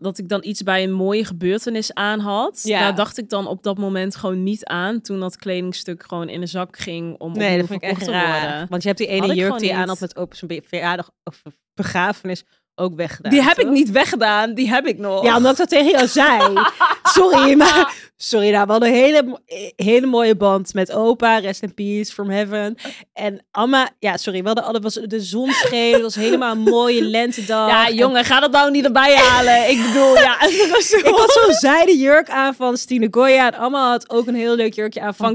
dat ik dan iets bij een mooie gebeurtenis aan had. Ja. Daar dacht ik dan op dat moment gewoon niet aan. Toen dat kledingstuk gewoon in de zak ging om Nee, dat vind ik echt te raar. worden. Want je hebt die ene jurk die je aan had met open zijn verjaardag of begrafenis ook weggedaan. Die heb ik niet weggedaan, die heb ik nog. Ja, omdat ik dat tegen jou zei. (laughs) Sorry, maar... Sorry, nou, we hadden een hele, eh, hele mooie band met opa. Rest in peace, from heaven. En Amma... Ja, sorry, we hadden alle... Was de zon scheen. Het was helemaal een mooie (laughs) lentedag. Ja, En jongen, ga dat nou niet erbij halen. Ik bedoel, ja, (laughs) was zo- Ik had zo'n (laughs) zijde jurk aan van Stine Goya. En Amma had ook een heel leuk jurkje aan van, van.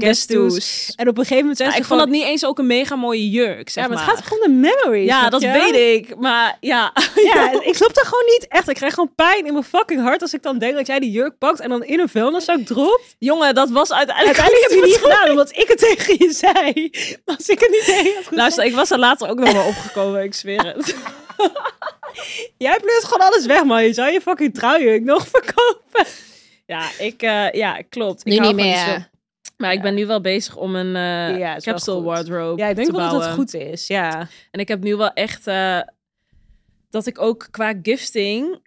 En op een gegeven moment zei Ja, ze ik vond dat niet eens ook een mega mooie jurk, zeg Ja, maar maar. het gaat gewoon om de memories. Ja, dat je? weet ik. Maar ja, Ja, ik snap dat gewoon niet echt. Ik krijg gewoon pijn in mijn fucking hart als ik dan denk dat jij die jurk pakt en dan in een vuilniszak jongen, dat was uiteindelijk... Uiteindelijk heb je niet (laughs) gedaan omdat ik het tegen je zei. Maar als ik het niet tegen had. Luister, ik was er later ook nog wel opgekomen, ik zweer het. (laughs) Jij pleurt gewoon alles weg, man. Je zou je fucking trouwjurk nog verkopen. Ja, ik, eh, ja, klopt. Ik Nu niet meer. zo- Maar ik ben nu wel bezig om een eh Ja, capsule wardrobe Ja, ik denk te wel dat het goed is. Ja. En ik heb nu wel echt eh, dat ik ook qua gifting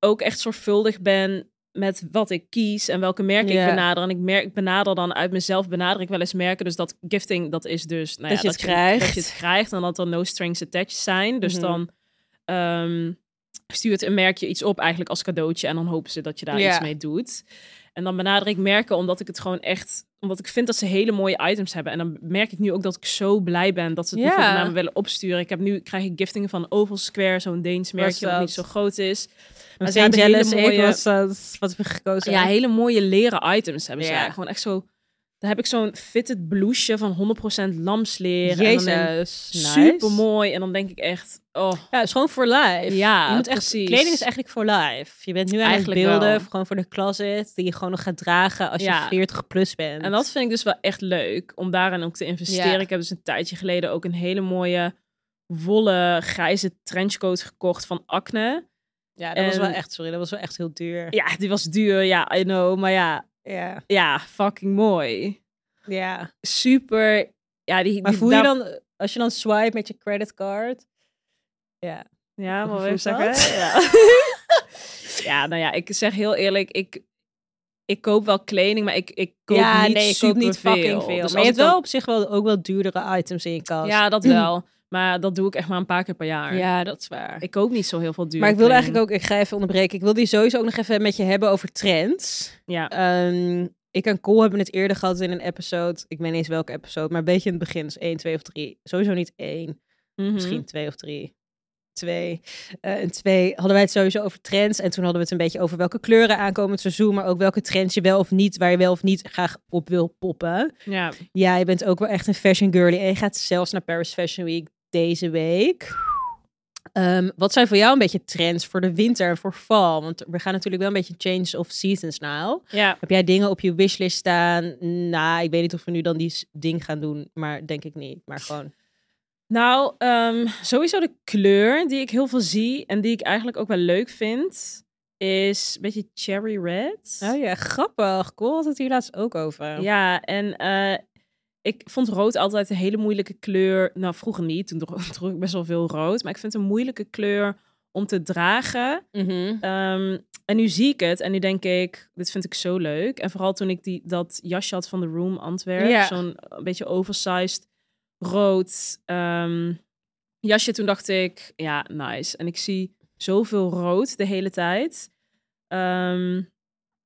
ook echt zorgvuldig ben met wat ik kies en welke merken ik benader. En ik, merk, ik benader dan uit mezelf, benader ik wel eens merken. Dus dat gifting, dat is dus nou Dat ja, je het krijgt. Dat je het krijgt en dat er no strings attached zijn. Dus Mhm. dan ehm, stuurt een merkje iets op eigenlijk als cadeautje en dan hopen ze dat je daar iets mee doet. En dan benader ik merken omdat ik het gewoon echt, omdat ik vind dat ze hele mooie items hebben. En dan merk ik nu ook dat ik zo blij ben dat ze het bijvoorbeeld naar me willen opsturen. Ik heb nu krijg ik giftingen van Oval Square, zo'n Deens merkje dat dat? niet zo groot is. Maar ze zijn jealous. mooie- was wat we gekozen Ja, hele mooie leren items hebben ze. Ja. Gewoon echt zo. Daar heb ik zo'n fitted blouseje van 100% lamsleer. En dan denk- Jezus. Super mooi. En dan denk ik echt, oh, Ja, het is gewoon voor life. Ja, je moet echt, precies. kleding is eigenlijk voor life. Je bent nu aan Eigenlijk het beelden, gewoon voor de closet, die je gewoon nog gaat dragen als Ja. je 40 plus bent. En dat vind ik dus wel echt leuk om daarin ook te investeren. Ja. Ik heb dus een tijdje geleden ook een hele mooie wollen grijze trenchcoat gekocht van Acne. Ja, dat was wel echt, sorry, dat was wel echt heel duur. Ja, die was duur, ja, I know. Maar ja, Ja. ja, fucking mooi. ja. Super. Ja, die, Maar die- voel je dan, als je dan swipe met je creditcard? Ja. Ja, maar voelt zeggen. Ja. (laughs) ja, nou ja, ik zeg heel eerlijk, ik, ik koop wel kleding, maar ik, ik koop ja, niet nee, ik koop niet fucking veel. Dus maar je hebt wel op zich wel ook wel duurdere items in je kast. Ja, dat (clears throat) wel. Maar dat doe ik echt maar een paar keer per jaar. Ja, dat is waar. Ik koop niet zo heel veel duur. maar ik wilde eigenlijk ook, ik ga even onderbreken. Ik wilde die sowieso ook nog even met je hebben over trends. Ja. Ehm, ik en Cole hebben het eerder gehad in een episode. Ik weet niet eens welke episode, maar een beetje in het begin. Dus één, twee of drie. Sowieso niet één. Mhm. Misschien twee of drie. Twee. Eh, en twee hadden wij het sowieso over trends. En toen hadden we het een beetje over welke kleuren aankomen het seizoen. Maar ook welke trends je wel of niet, waar je wel of niet graag op wil poppen. Ja. Ja, je bent ook wel echt een fashion girly. En je gaat zelfs naar Paris Fashion Week deze week. Ehm, wat zijn voor jou een beetje trends voor de winter en voor fall? Want we gaan natuurlijk wel een beetje change of seasons nou. Ja. Heb jij dingen op je wishlist staan? Nou, ik weet niet of we nu dan die ding gaan doen, maar denk ik niet. Maar gewoon. Nou, ehm, sowieso de kleur die ik heel veel zie en die ik eigenlijk ook wel leuk vind, is een beetje cherry red. Oh ja, grappig. Cool, had het hier laatst ook over. Ja, en eh, ik vond rood altijd een hele moeilijke kleur. Nou, vroeger niet, toen dro- (laughs) droeg ik best wel veel rood. Maar ik vind het een moeilijke kleur om te dragen. Mhm. Ehm, en nu zie ik het en nu denk ik, dit vind ik zo leuk. En vooral toen ik die, dat jasje had van The Room Antwerp, Ja. zo'n een beetje oversized rood ehm, jasje. Toen dacht ik, ja, nice. En ik zie zoveel rood de hele tijd. Ehm,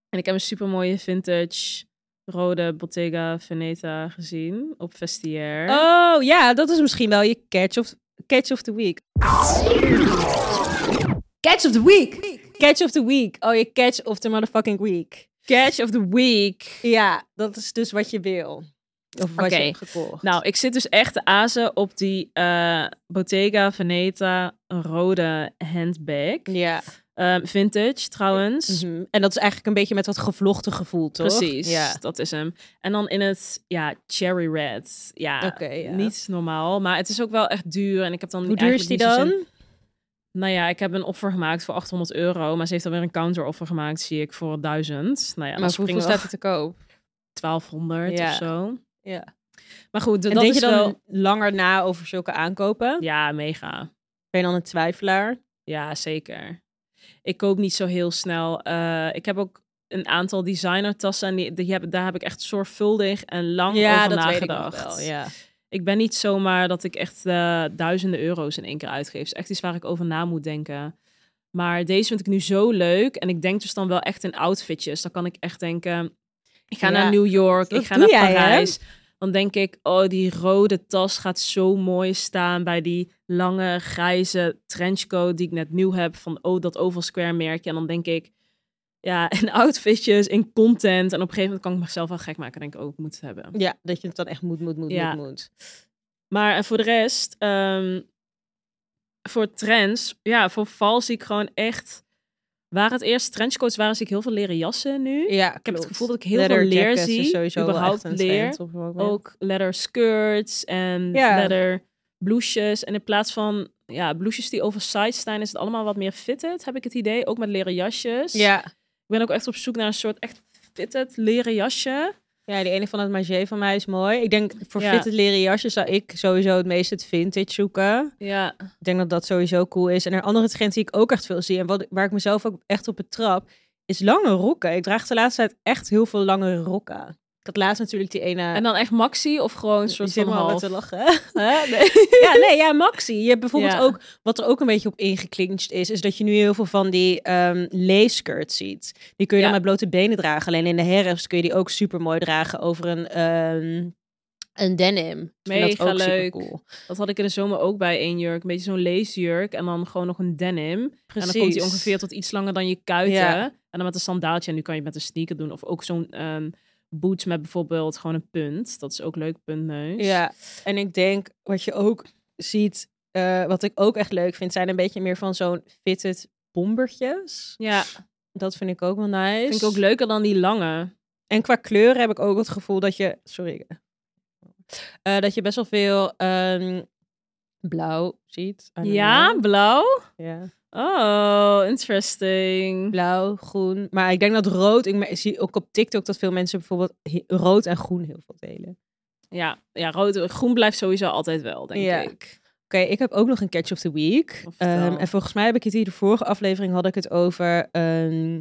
en ik heb een super mooie vintage rode Bottega Veneta gezien op Vestiaire. Oh ja, dat is misschien wel je catch of, catch of the week. Catch of the week. Catch of the week. Oh, je catch of the motherfucking week. Catch of the week. Ja, dat is dus wat je wil. Of wat Oké. je hebt gekocht. Nou, ik zit dus echt te azen op die eh, Bottega Veneta rode handbag. ja. Ehm, vintage trouwens. Mhm. En dat is eigenlijk een beetje met dat gevlochten gevoel, toch? Precies, Ja. dat is hem. En dan in het ja, cherry red. Ja, ja. niet normaal. Maar het is ook wel echt duur. En ik heb dan Hoe duur is die dan? zin- Nou ja, ik heb een offer gemaakt voor 800 euro. Maar ze heeft alweer een counter offer gemaakt, zie ik, voor 1000. Nou ja, dan maar hoeveel staat het te koop? 1200 Ja. of zo. Ja. Maar goed, En dat denk is je dan wel... langer na over zulke aankopen? Ja, mega. Ben je dan een twijfelaar? Ja, zeker. Ik koop niet zo heel snel. Eh, ik heb ook een aantal designertassen en die, die heb, daar heb ik echt zorgvuldig en lang over nagedacht. wel. Ja. Ik ben niet zomaar dat ik echt eh, duizenden euro's in één keer uitgeef. Het is echt iets waar ik over na moet denken. Maar deze vind ik nu zo leuk. En ik denk dus dan wel echt in outfitjes. Dan kan ik echt denken, ik ga Ja, naar New York, dat ik ga naar jij, hè? Dan denk ik, oh, die rode tas gaat zo mooi staan bij die lange grijze trenchcoat die ik net nieuw heb van oh, dat Oval Square merkje. En dan denk ik, ja, (laughs) in outfitjes, in content. En op een gegeven moment kan ik mezelf wel gek maken. denk ik, oh, ik moet het hebben. ja, dat je het dan echt moet, moet, moet, Ja. moet, moet. Maar en voor de rest, ehm, voor trends, ja, voor val zie ik gewoon echt. Waar het eerst trenchcoats waren, zie ik heel veel leren jassen nu. Ja, Ik heb het gevoel dat ik heel veel leer zie. Sowieso überhaupt leer. Ook leather skirts en Ja. leather blouses. En in plaats van ja, blouses die oversized zijn, is het allemaal wat meer fitted, heb ik het idee. Ook met leren jasjes. Ja. Ik ben ook echt op zoek naar een soort echt fitted leren jasje. Ja, die ene van het Magé van mij is mooi. Ik denk voor Ja. fitted leren jasje zou ik sowieso het meest het vintage zoeken. Ja, Ik denk dat dat sowieso cool is. En een andere trend die ik ook echt veel zie en wat, waar ik mezelf ook echt op betrap, is lange rokken. Ik draag de laatste tijd echt heel veel lange rokken. Ik had laatst natuurlijk die ene... en dan echt maxi of gewoon een soort van half? te lachen. (laughs) Nee. ja, nee, ja, maxi. Je hebt bijvoorbeeld Ja. ook, wat er ook een beetje op ingeklinkt is, is dat je nu heel veel van die ehm lace skirts ziet. Die kun je Ja. dan met blote benen dragen. Alleen in de herfst kun je die ook super mooi dragen over een, ehm, een denim. Dat Mega ook leuk. Dat had ik in de zomer ook bij één jurk. Een beetje zo'n leesjurk en dan gewoon nog een denim. En dan komt die ongeveer tot iets langer dan je kuiten. Ja. En dan met een sandaaltje. En nu kan je het met een sneaker doen. Of ook zo'n ehm, boots met bijvoorbeeld gewoon een punt. Dat is ook leuk, puntneus. Ja, en ik denk wat je ook ziet, eh, wat ik ook echt leuk vind, zijn een beetje meer van zo'n fitted bombertjes. Ja, Dat vind ik ook wel nice. vind ik ook leuker dan die lange. En qua kleuren heb ik ook het gevoel dat je, sorry, Eh, dat je best wel veel ehm, blauw ziet. Ja, know. blauw? ja. Oh, interesting. Blauw, groen. Maar ik denk dat rood, ik zie ook op TikTok dat veel mensen bijvoorbeeld rood en groen heel veel delen. Ja, ja rood, groen blijft sowieso altijd wel, denk Ja. ik. Oké, ik heb ook nog een catch of the week. Oh. Ehm, en volgens mij heb ik het hier de vorige aflevering had ik het over ehm,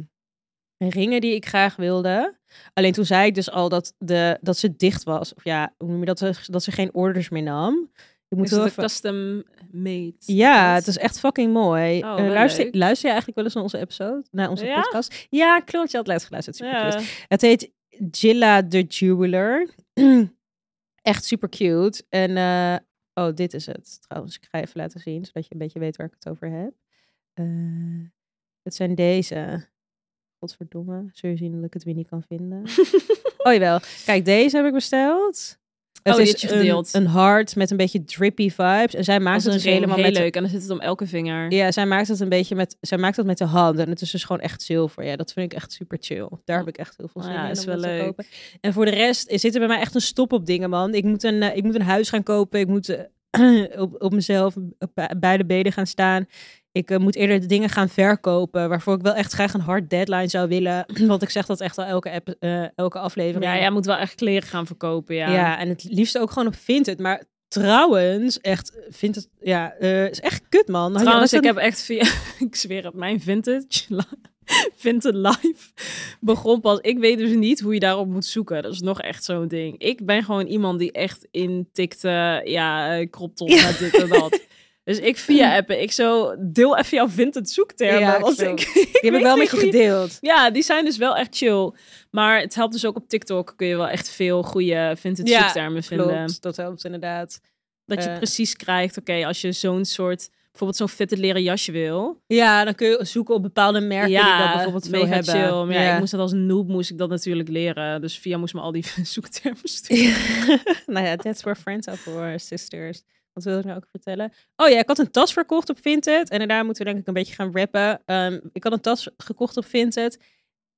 ringen die ik graag wilde. Alleen toen zei ik dus al dat, de, dat ze dicht was. Of ja, hoe noem je dat? Dat ze geen orders meer nam. Ik moet Is het even... custom made? Ja, het is echt fucking mooi. Oh, Eh, luister, leuk. luister je eigenlijk wel eens naar onze episode? Naar onze Ja? podcast? Ja, klopt. Je had laatst geluisterd. Super Ja. Het heet Gilla the Jeweler. (clears throat) echt super cute. En, eh, oh, dit is het trouwens. Ik ga even laten zien, zodat je een beetje weet waar ik het over heb. Eh, het zijn deze. Godverdomme. Zul je zien dat ik het weer niet kan vinden? (laughs) oh, jawel. Kijk, deze heb ik besteld. Het Oh, is een, een hart met een beetje drippy vibes. En zij Dat maakt het dus helemaal heel met... leuk. En dan zit het om elke vinger. Ja, zij maakt het een beetje met, zij maakt het met de hand. En het is dus gewoon echt zilver. Ja, dat vind ik echt super chill. Daar heb ik echt heel veel zin ja, in is wel dat leuk. kopen. En voor de rest eh, zit er bij mij echt een stop op dingen, man. Ik moet een, eh, ik moet een huis gaan kopen. Ik moet eh, (clears throat) op, op mezelf op be- beide benen gaan staan. Ik eh, moet eerder de dingen gaan verkopen. Waarvoor ik wel echt graag een hard deadline zou willen. (clears throat) Want ik zeg dat echt al elke, app, eh, elke aflevering. Ja, jij moet wel echt kleren gaan verkopen, ja. Ja. en het liefst ook gewoon op Vinted. Maar trouwens, echt, Vinted, ja, eh, is echt kut, man. Trouwens, ik heb echt via... (laughs) ik zweer het, mijn vintage... (laughs) Vinted live begon pas. Ik weet dus niet hoe je daarop moet zoeken. Dat is nog echt zo'n ding. Ik ben gewoon iemand die echt intikte, ja, crop top Ja. dit en dat. (laughs) Dus ik via appen, ik zo deel even jouw vintage zoektermen. Ja, ik snap. (laughs) ik, Die heb ik wel met je gedeeld. Ja, die zijn dus wel echt chill. Maar het helpt dus ook op TikTok. Kun je wel echt veel goede vintage Ja, zoektermen vinden. Klopt, dat helpt inderdaad. Dat je Eh. precies krijgt, oké, als je zo'n soort, bijvoorbeeld zo'n fitted leren jasje wil. Ja, dan kun je zoeken op bepaalde merken die dat bijvoorbeeld veel hebben. chill. Maar ja, ik moest dat als noob moest ik dat natuurlijk leren. Dus via moest me al die (laughs) zoektermen sturen. (laughs) nou ja, that's where friends are for, sisters. Wat wil ik nou ook vertellen? Oh ja, ik had een tas verkocht op Vinted. En daarna moeten we denk ik een beetje gaan rappen. Ehm, ik had een tas gekocht op Vinted.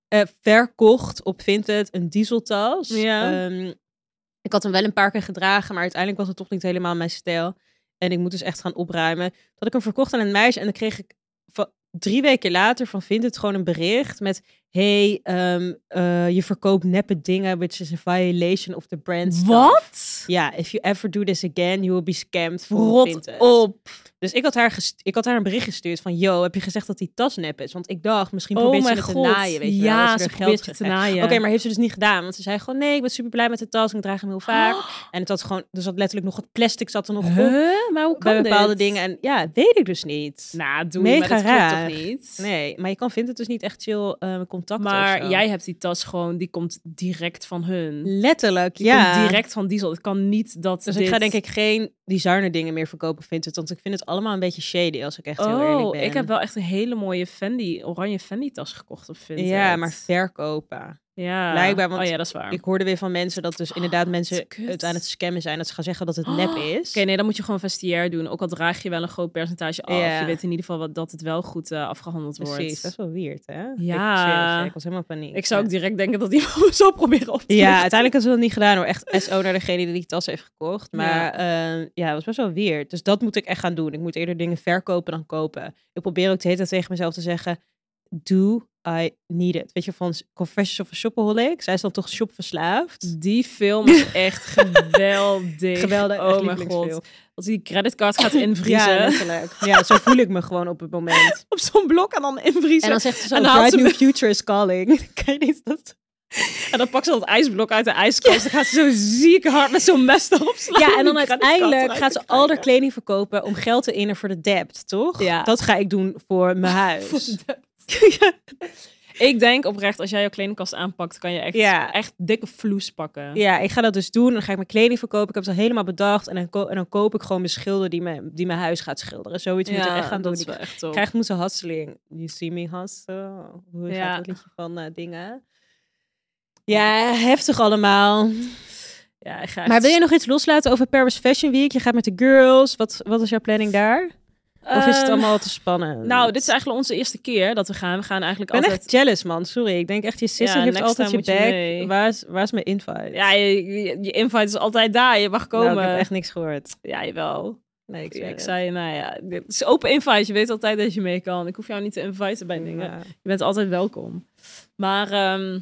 Eh, verkocht op Vinted, een dieseltas. Ja. Ehm, ik had hem wel een paar keer gedragen, maar uiteindelijk was het toch niet helemaal mijn stijl. En ik moet dus echt gaan opruimen. Toen had ik hem verkocht aan een meisje en dan kreeg ik drie weken later van Vinted gewoon een bericht met... Hey, eh, je verkoopt neppe dingen, which is a violation of the brand. Wat? Ja, if you ever do this again, you will be scammed Rot op. Dus ik had, haar gest- ik had haar een bericht gestuurd van... Yo, heb je gezegd dat die tas nep is? Want ik dacht, misschien Oh probeert ze het te naaien, weet je wel. ja, dat ze probeert je te naaien. Oké, maar heeft ze dus niet gedaan. Want ze zei gewoon, nee, ik ben super blij met de tas. En ik draag hem heel vaak. En het had gewoon, dus had letterlijk nog het plastic zat er nog op. Maar hoe kan Bij bepaalde dit? dingen. En ja, weet ik dus niet. Nou, doe Mega maar dat klopt raar. toch niet? Nee, maar je kan vindt het dus niet echt chill eh contact Maar jij hebt die tas gewoon, die komt direct van hun. Letterlijk, Die ja. komt direct van Diesel. Het kan niet dat Dus dit... ik ga denk ik geen designer dingen meer verkopen, vindt het. Want ik vind het allemaal een beetje shady, als ik echt heel eerlijk Oh, ben. ik heb wel echt een hele mooie Fendi, oranje Fendi tas gekocht op Vinted. Ja, maar verkopen. Ja. blijkbaar, want Oh ja, dat is waar. Ik hoorde weer van mensen dat dus inderdaad mensen het aan het scammen zijn. Dat ze gaan zeggen dat het nep is. Oké, nee, dan moet je gewoon vestiaire doen. Ook al draag je wel een groot percentage af. Ja. Je weet in ieder geval wat, dat het wel goed eh, afgehandeld wordt. Precies, dat is wel weird, hè? Ja. Ik, ik was helemaal paniek. Ik zou ook Ja. direct denken dat iemand me zo proberen op te Ja, uiteindelijk hebben ze dat niet gedaan hoor. Echt SO naar degene die die tas heeft gekocht. Maar eh, ja, het was best wel weird. Dus dat moet ik echt gaan doen. Ik moet eerder dingen verkopen dan kopen. Ik probeer ook de hele tijd tegen mezelf te zeggen... Do I need it? Weet je, van Confessions of a Shopaholic. Zij is dan toch shopverslaafd? Die film is echt (laughs) geweldig. Geweldig, Oh mijn god. Als die creditcard gaat invriezen Ja. Ja, zo voel ik me gewoon op het moment. (laughs) op zo'n blok en dan invriezen. En dan zegt ze zo, Bright ze New Future is calling. (laughs) Kijk eens dat... En dan pakt ze dat ijsblok uit de ijskast. Dan gaat ze zo ziek hard met zo'n mes erop slaan. Ja, en dan uiteindelijk gaat ze al haar kleding verkopen om geld te innen voor de debt, toch? Ja. Dat ga ik doen voor mijn huis. Voor de (laughs) Ik denk oprecht, als jij jouw kledingkast aanpakt, kan je echt, Ja. echt dikke vloes pakken. Ja, ik ga dat dus doen. Dan ga ik mijn kleding verkopen. Ik heb het al helemaal bedacht. En dan, ko- en dan koop ik gewoon mijn schilder die, me, die mijn huis gaat schilderen. Zoiets moet ik echt gaan doen. dat is Ik echt top. krijg moeten hustling. You see me hustle. Hoe Ja. gaat dat liedje van eh, dingen? Ja, heftig allemaal. Ja, ik ga Maar wil je nog iets loslaten over Paris Fashion Week? Je gaat met de girls. Wat, wat is jouw planning daar? Of is het Ehm, allemaal te spannend? Nou, dit is eigenlijk onze eerste keer dat we gaan. We gaan eigenlijk Ik ben altijd... echt jealous, man. Sorry. Ik denk echt, je sister Ja, heeft altijd je je back. mee. Waar is, waar is mijn invite? Ja, je, je, je invite is altijd daar. Je mag Nou, komen. ik heb echt niks gehoord. Ja, jawel. Nee, ik, Ja, zei, nou ja, dit is open invite. Je weet altijd dat je mee kan. Ik hoef jou niet te inviten bij dingen. Ja. Je bent altijd welkom. Maar ehm,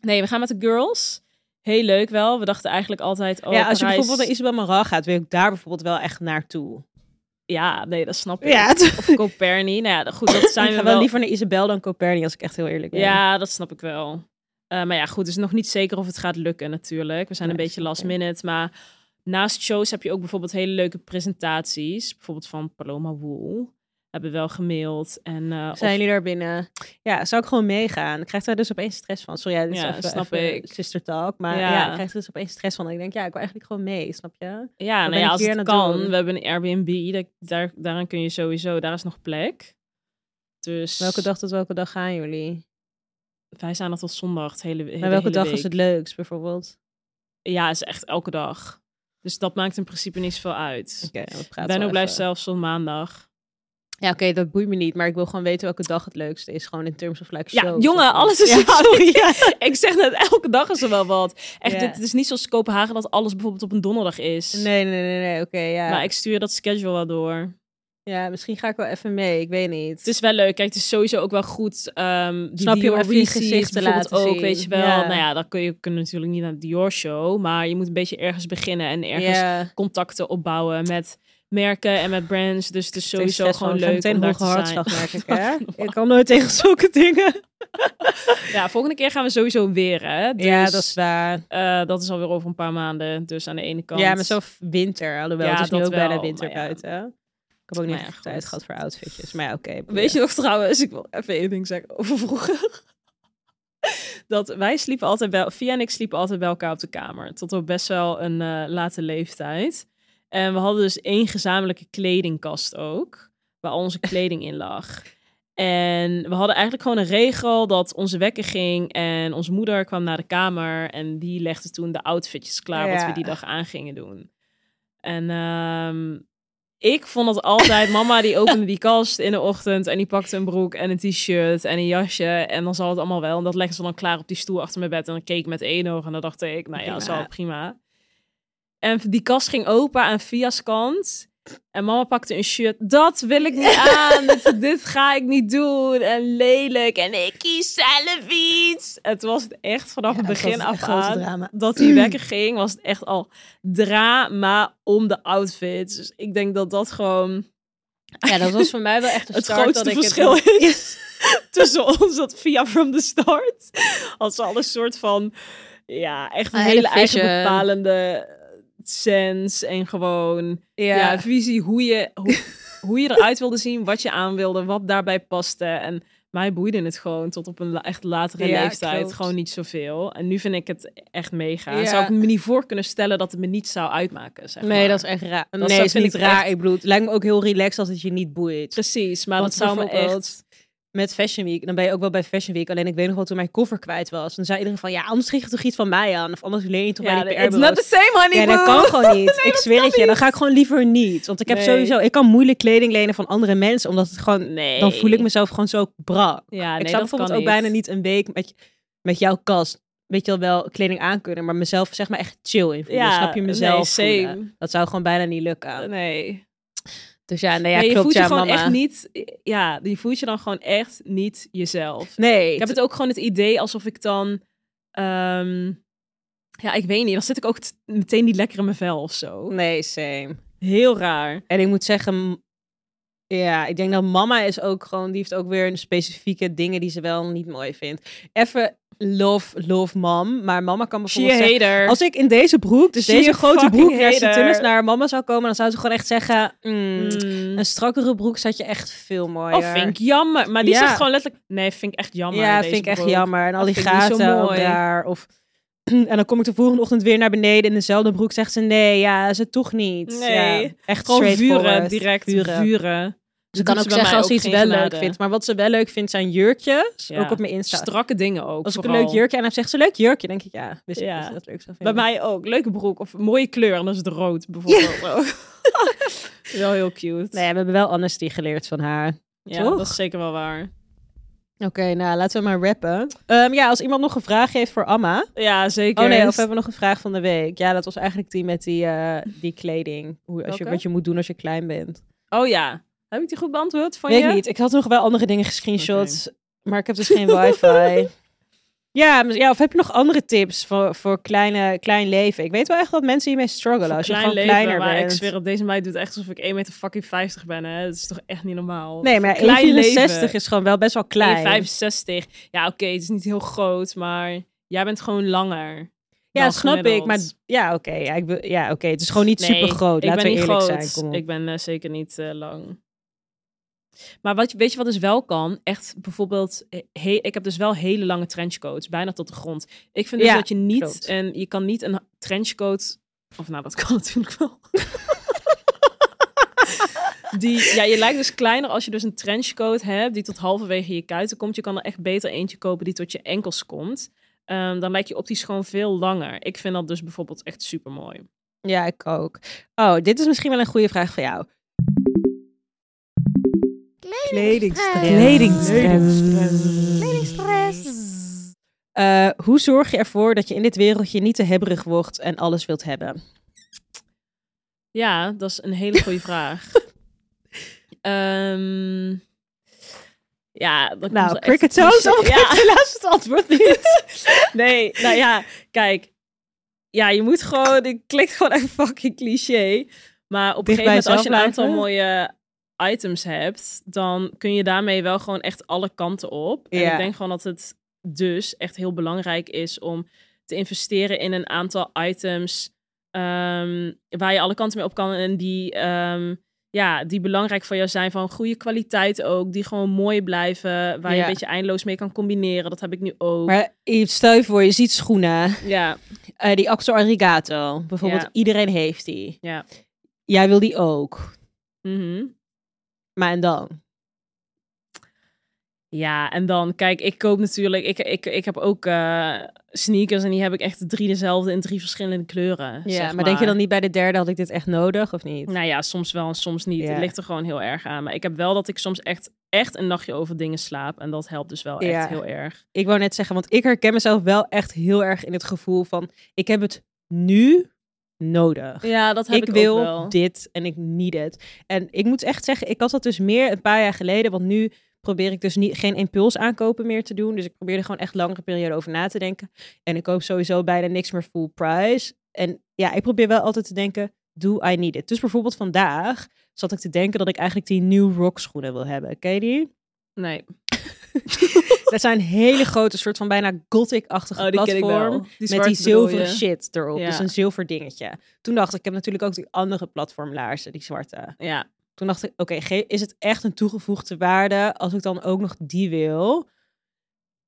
nee, we gaan met de girls. Heel leuk wel. We dachten eigenlijk altijd, oh, ja, als je Parijs- bijvoorbeeld naar Isabel Marant gaat, wil ik daar bijvoorbeeld wel echt naartoe. Ja, nee, dat snap ik. Ja, Of Coperni. Nou ja, goed, dat (laughs) zijn ik we wel. wel liever naar Isabel dan Coperni, als ik echt heel eerlijk ben. Ja, dat snap ik wel. Eh, maar ja, goed, het is nog niet zeker of het gaat lukken natuurlijk. We zijn een beetje last minute, maar naast shows heb je ook bijvoorbeeld hele leuke presentaties. Bijvoorbeeld van Paloma Wool. Hebben wel gemaild. En, eh, of- Zijn jullie daar binnen? Ja, zou ik gewoon meegaan. Ik krijg daar dus opeens stress van. Sorry, ja, dit is Ja, even, snap even ik. sister talk. Maar Ja. ja. ik krijg er dus opeens stress van. En ik denk, ja, ik wil eigenlijk gewoon mee, snap je? ja, nou ja, als het kan. doen? We hebben een Airbnb. Dat, daar, daaraan kun je sowieso... Daar is nog plek. Dus Welke dag tot welke dag gaan jullie? wij zijn nog tot zondag. Het hele, hele Maar welke hele dag week. is het leukst, bijvoorbeeld? Ja, is echt elke dag. Dus dat maakt in principe niet zoveel uit. Oké, we praten Benno blijft zelfs tot maandag. Ja, oké, dat boeit me niet. Maar ik wil gewoon weten welke dag het leukste is. Gewoon in terms of like Ja, shows jongen, alles is Ja, (laughs) sorry. Ja. (laughs) ik zeg net, elke dag is er wel wat. Echt, Ja. het is niet zoals Kopenhagen dat alles bijvoorbeeld op een donderdag is. Nee, nee, nee, nee. Oké, ja. Maar ik stuur dat schedule wel door. Ja, misschien ga ik wel even mee. Ik weet niet. Het is wel leuk. Kijk, het is sowieso ook wel goed. die Snap je, om even je gezicht te laten ook, zien. weet je wel. Ja. Nou ja, dan kun je kunnen natuurlijk niet naar de Dior show, maar je moet een beetje ergens beginnen en ergens ja. contacten opbouwen met merken en met brands. Dus het is sowieso gewoon leuk meteen om daar te zijn. hartslag merk ik, (laughs) hè? ik kan nooit tegen (laughs) zulke dingen. Ja, volgende keer gaan we sowieso weer, hè? ja, Dus, dat is waar. eh, dat is alweer over een paar maanden. Dus aan de ene kant. Ja, maar zo winter. Alhoewel, Ja, het is nu ook bijna wel, winter maar ja. buiten. Ik heb ook niet echt tijd gehad voor outfitjes. Maar ja, oké. Weet je nog trouwens, ik wil even één ding zeggen over vroeger. (laughs) Dat wij sliepen altijd bij, Via en ik sliepen altijd bij elkaar op de kamer. Tot op best wel een eh, late leeftijd. En we hadden dus één gezamenlijke kledingkast ook. Waar al onze (laughs) kleding in lag. En we hadden eigenlijk gewoon een regel dat onze wekker ging. En onze moeder kwam naar de kamer. En die legde toen de outfitjes klaar wat we die dag aan gingen doen. En ehm, ik vond het altijd, mama die opende die kast in de ochtend en die pakte een broek en een t-shirt en een jasje en dan zal het allemaal wel. En dat legde ze dan klaar op die stoel achter mijn bed en dan keek ik met één oog en dan dacht ik, nou ja, Prima. zo prima. En die kast ging open aan Via's kant. En mama pakte een shirt. Dat wil ik niet aan. dit, (laughs) dit ga ik niet doen. En lelijk. En ik kies zelf iets. Het was echt vanaf het begin af aan drama. dat die (clears throat) wekker ging, was het echt al drama om de outfits. Dus ik denk dat dat gewoon Ja, dat was voor mij wel echt (laughs) een het start grootste dat ik verschil het... is (laughs) tussen ons. Dat via from the start had ze al een soort van, ja, echt een Een hele hele eigen bepalende sense en gewoon Ja, ja. visie hoe je, hoe, (laughs) hoe je eruit wilde zien, wat je aan wilde, wat daarbij paste. En mij boeide het gewoon tot op een echt latere Ja, leeftijd klopt. gewoon niet zoveel. En nu vind ik het echt mega. Ja. Zou ik me niet voor kunnen stellen dat het me niet zou uitmaken, zeg nee, maar. dat is echt raar. Dat nee, het is vind niet ik raar. echt- Ik bedoel, het lijkt me ook heel relaxed als het je niet boeit. Precies, maar Want dat zou me echt... Met Fashion Week, dan ben je ook wel bij Fashion Week. Alleen ik weet nog wel toen mijn koffer kwijt was. Dan zei iedereen van, ja, anders kreeg je toch iets van mij aan. Of anders leen je toch Ja, bij die it's PR-bureaus. not the same, honey Ja, dat kan gewoon (laughs) niet. ik zweer het je, dan ga ik gewoon liever niet. Want ik heb Nee. sowieso, ik kan moeilijk kleding lenen van andere mensen, omdat het gewoon, Nee. dan voel ik mezelf gewoon zo brak. Ja, nee, ik zou bijvoorbeeld ook bijna niet een week met, met jouw kast, weet je wel, wel kleding aankunnen, maar mezelf zeg maar echt chill in voelen. Ja, Snap je mezelf nee, same. Dat zou gewoon bijna niet lukken. Nee. Dus ja, nee, ja, nee, je klopt, voelt je ja, gewoon mama. echt niet... Ja, je voelt je dan gewoon echt niet jezelf. Nee, Ik heb het ook gewoon het idee alsof ik dan... ehm, ja, ik weet niet. Dan zit ik ook meteen niet lekker in mijn vel of zo. nee, same. Heel raar. En ik moet zeggen, ja, ik denk dat mama is ook gewoon, die heeft ook weer een specifieke dingen die ze wel niet mooi vindt. Even love, love mom, maar mama kan bijvoorbeeld zeggen, hater. als ik in deze broek, dus deze grote broek naar naar mama zou komen, dan zou ze gewoon echt zeggen, mm, Mm. een strakkere broek zat je echt veel mooier. Oh, vind ik jammer. Maar die Ja. zegt gewoon letterlijk... Nee, vind ik echt jammer. ja, deze vind ik echt broek. jammer. En al Dat die gaten daar. Of, (clears throat) en dan kom ik de volgende ochtend weer naar beneden in dezelfde broek. Zegt ze, nee, ja, het toch niet. Nee, ja, echt Gewoon vuren, direct Vuren. vuren. Ze Dat kan ook bij zeggen als ze iets wel leuk vindt. Maar wat ze wel leuk vindt zijn jurkjes. Ja. Ook op mijn Insta. Strakke dingen ook. Als ik een leuk jurkje aan heb, zegt ze leuk jurkje. denk ik, ja, wist ik Ja. dat ze dat leuk zou Bij vinden. mij ook. Leuke broek. Of mooie kleur. En dat is het rood bijvoorbeeld ook. (laughs) wel heel cute. Nee, we hebben wel honesty geleerd van haar. ja, toch? dat is zeker wel waar. Oké, nou laten we maar rappen. Ehm, ja, als iemand nog een vraag heeft voor Amma. Ja, zeker. Oh nee, of hebben we nog een vraag van de week? Ja, dat was eigenlijk die met die, eh, die kleding. Hoe, als je, wat je moet doen als je klein bent. Oh ja. Heb ik die goed beantwoord van Weet je? ik niet. Ik had nog wel andere dingen gescreenshot. Maar ik heb dus geen wifi. (laughs) Ja, ja, of heb je nog andere tips voor, voor kleine, klein leven? Ik weet wel echt dat mensen hiermee struggelen. Voor als je klein gewoon leven, kleiner maar bent. ik zweer op deze meid doet echt alsof ik 1 meter fucking 50 ben. Hè. Dat is toch echt niet normaal. Nee, maar Voor klein 1,64 leven. is gewoon wel best wel klein. 1,65. Ja, oké, het is niet heel groot, maar jij bent gewoon langer. Ja, snap ik. Maar ja, oké. ja, ik wil- ja, oké. Het is gewoon niet Nee, super groot. ik Laten ben we niet eerlijk groot. zijn. Kom op. Ik ben eh, zeker niet eh, lang. Maar wat, weet je wat dus wel kan? Echt bijvoorbeeld, he- ik heb dus wel hele lange trenchcoats, bijna tot de grond. Ik vind dus Ja, dat je niet, klopt. en je kan niet een trenchcoat, of nou dat kan (laughs) natuurlijk wel. die, ja, je lijkt dus kleiner als je dus een trenchcoat hebt die tot halverwege je kuiten komt. Je kan er echt beter eentje kopen die tot je enkels komt. Ehm, dan lijkt je optisch gewoon veel langer. Ik vind dat dus bijvoorbeeld echt super mooi. Ja, ik ook. Oh, dit is misschien wel een goede vraag voor jou. Kledingstress. Kledingstress. Eh, hoe zorg je ervoor dat je in dit wereldje niet te hebberig wordt en alles wilt hebben? Ja, dat is een hele goede vraag. (laughs) Ehm, ja, Nou, cricket toes. cliché- Oh, Ja, helaas (laughs) het antwoord niet. (laughs) nee, nou ja, kijk. Ja, je moet gewoon, dit klinkt gewoon echt fucking cliché. Maar op een Dicht gegeven moment, als je een aantal blijven. mooie items hebt, dan kun je daarmee wel gewoon echt alle kanten op. En Ja. ik denk gewoon dat het dus echt heel belangrijk is om te investeren in een aantal items ehm, waar je alle kanten mee op kan en die, ehm, ja, die belangrijk voor jou zijn, van goede kwaliteit ook, die gewoon mooi blijven, waar je een beetje eindeloos mee kan combineren. Dat heb ik nu ook. Maar stel je voor, je ziet schoenen. Ja, eh, die Axel Arigato. Bijvoorbeeld, Ja. iedereen heeft die. ja. Jij wil die ook. Mhm. Maar en dan? Ja, en dan, kijk, ik koop natuurlijk, ik, ik, ik heb ook eh, sneakers en die heb ik echt drie dezelfde in drie verschillende kleuren. Ja, zeg maar, denk je dan niet bij de derde had ik dit echt nodig of niet? Nou ja, soms wel en soms niet. Ja. Het ligt er gewoon heel erg aan. Maar ik heb wel dat ik soms echt, echt een nachtje over dingen slaap. En dat helpt dus wel Ja. echt heel erg. Ik wou net zeggen, want ik herken mezelf wel echt heel erg in het gevoel van, ik heb het nu nodig. Ja, dat heb ik, ik, wil ook wel. dit en ik niet het. En ik moet echt zeggen, ik had dat dus meer een paar jaar geleden, want nu probeer ik dus niet, geen impuls aankopen meer te doen. Dus ik probeer er gewoon echt langere periode over na te denken. En ik koop sowieso bijna niks meer full price. En ja, ik probeer wel altijd te denken, do I need it? Dus bijvoorbeeld vandaag zat ik te denken dat ik eigenlijk die New Rock schoenen wil hebben. Ken je die? Nee. Dat (laughs) zijn hele grote, soort van bijna gothic-achtige Oh, platform. Die met die zilveren shit erop. Ja. Dus een zilver dingetje. Toen dacht ik, ik heb natuurlijk ook die andere platformlaarzen, die zwarte. Ja. Toen dacht ik, oké, is het echt een toegevoegde waarde als ik dan ook nog die wil?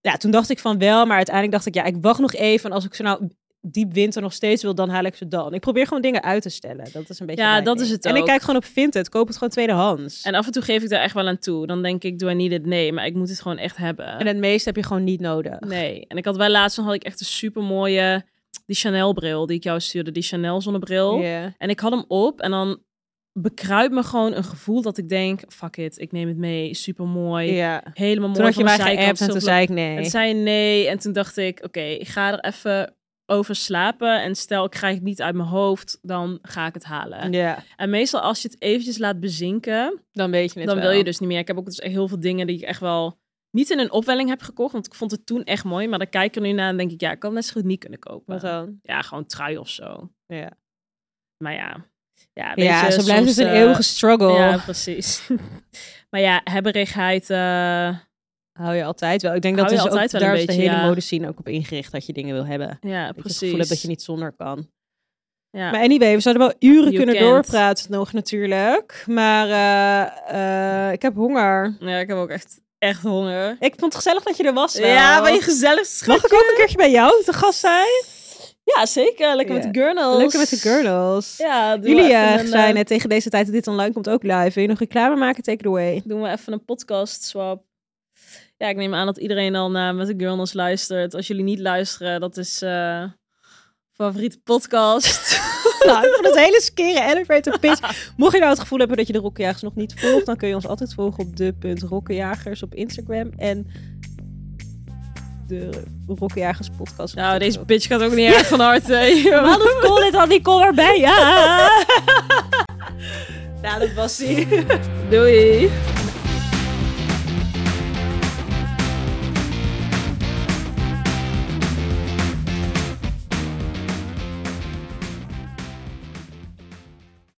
Ja, toen dacht ik van wel, maar uiteindelijk dacht ik, ja, ik wacht nog even. En als ik ze nou diep winter nog steeds wil, dan haal ik ze dan. Ik probeer gewoon dingen uit te stellen. Dat is een beetje Ja, dat is het En ik kijk gewoon op Vinted, koop het gewoon tweedehands. En, En af en toe geef ik daar echt wel aan toe. Dan denk ik, doe I need it? Nee, maar ik moet het gewoon echt hebben. het meeste heb je gewoon niet nodig. Nee. En ik had wel laatst, dan had ik echt een super mooie, die Chanel bril die ik jou stuurde. Die Chanel zonnebril. En ik had hem op en dan bekruipt me gewoon een gevoel dat ik denk, fuck it, ik neem het mee, super mooi, ja. helemaal mooi. Toen had je mij geappt en toen zei ik nee. En zei je nee en toen dacht ik, oké, ik ga er even over slapen en stel ik krijg het niet uit mijn hoofd, dan ga ik het halen. Ja, En meestal als je het eventjes laat bezinken, dan weet je het dan wel. wil je dus niet meer. Ik heb ook dus heel veel dingen die ik echt wel niet in een opwelling heb gekocht, want ik vond het toen echt mooi, maar dan kijk ik er nu naar en denk ik, ja, ik kan net zo goed niet kunnen kopen. Wat dan? Ja, gewoon trui of zo. Ja, Maar ja, ja, weet ja je, zo blijft soms, het een eh, eeuwige struggle. Ja, precies. (laughs) maar ja, hebberigheid. eh, Hou je altijd wel. Ik denk dat Hou je is ook, wel een daar is de hele ja. modescene ook op ingericht dat je dingen wil hebben. ja, Dat je het precies. gevoel hebt dat je niet zonder kan. Ja. Maar anyway, we zouden wel uren You kunnen can't. doorpraten nog natuurlijk. Maar eh, eh, ik heb honger. ja, ik heb ook echt, echt honger. Ik vond het gezellig dat je er was. wel. Ja, ben je gezellig, Mag schatje? ik ook een keertje bij jou te gast zijn? Ja, zeker. Lekker met de girls. Lekker met de girls. Ja, Jullie een, zijn het tegen deze tijd dat dit online komt ook live. Wil je nog reclame maken? Take it away. Doen we even een podcast swap. Ja, ik neem aan dat iedereen al naar met de girls luistert. Als jullie niet luisteren, dat is eh favoriete podcast. (laughs) nou, ik vond het hele skere elevator pitch. (laughs) Mocht je nou het gevoel hebben dat je de Rokkenjagers nog niet volgt, dan kun je ons altijd volgen op de.rokkenjagers op Instagram en de Rokkenjagers podcast. nou, deze TikTok. bitch gaat ook niet erg van harte. Wat een call, dit had die call erbij, ja! (laughs) nou, dat was ie. Doei.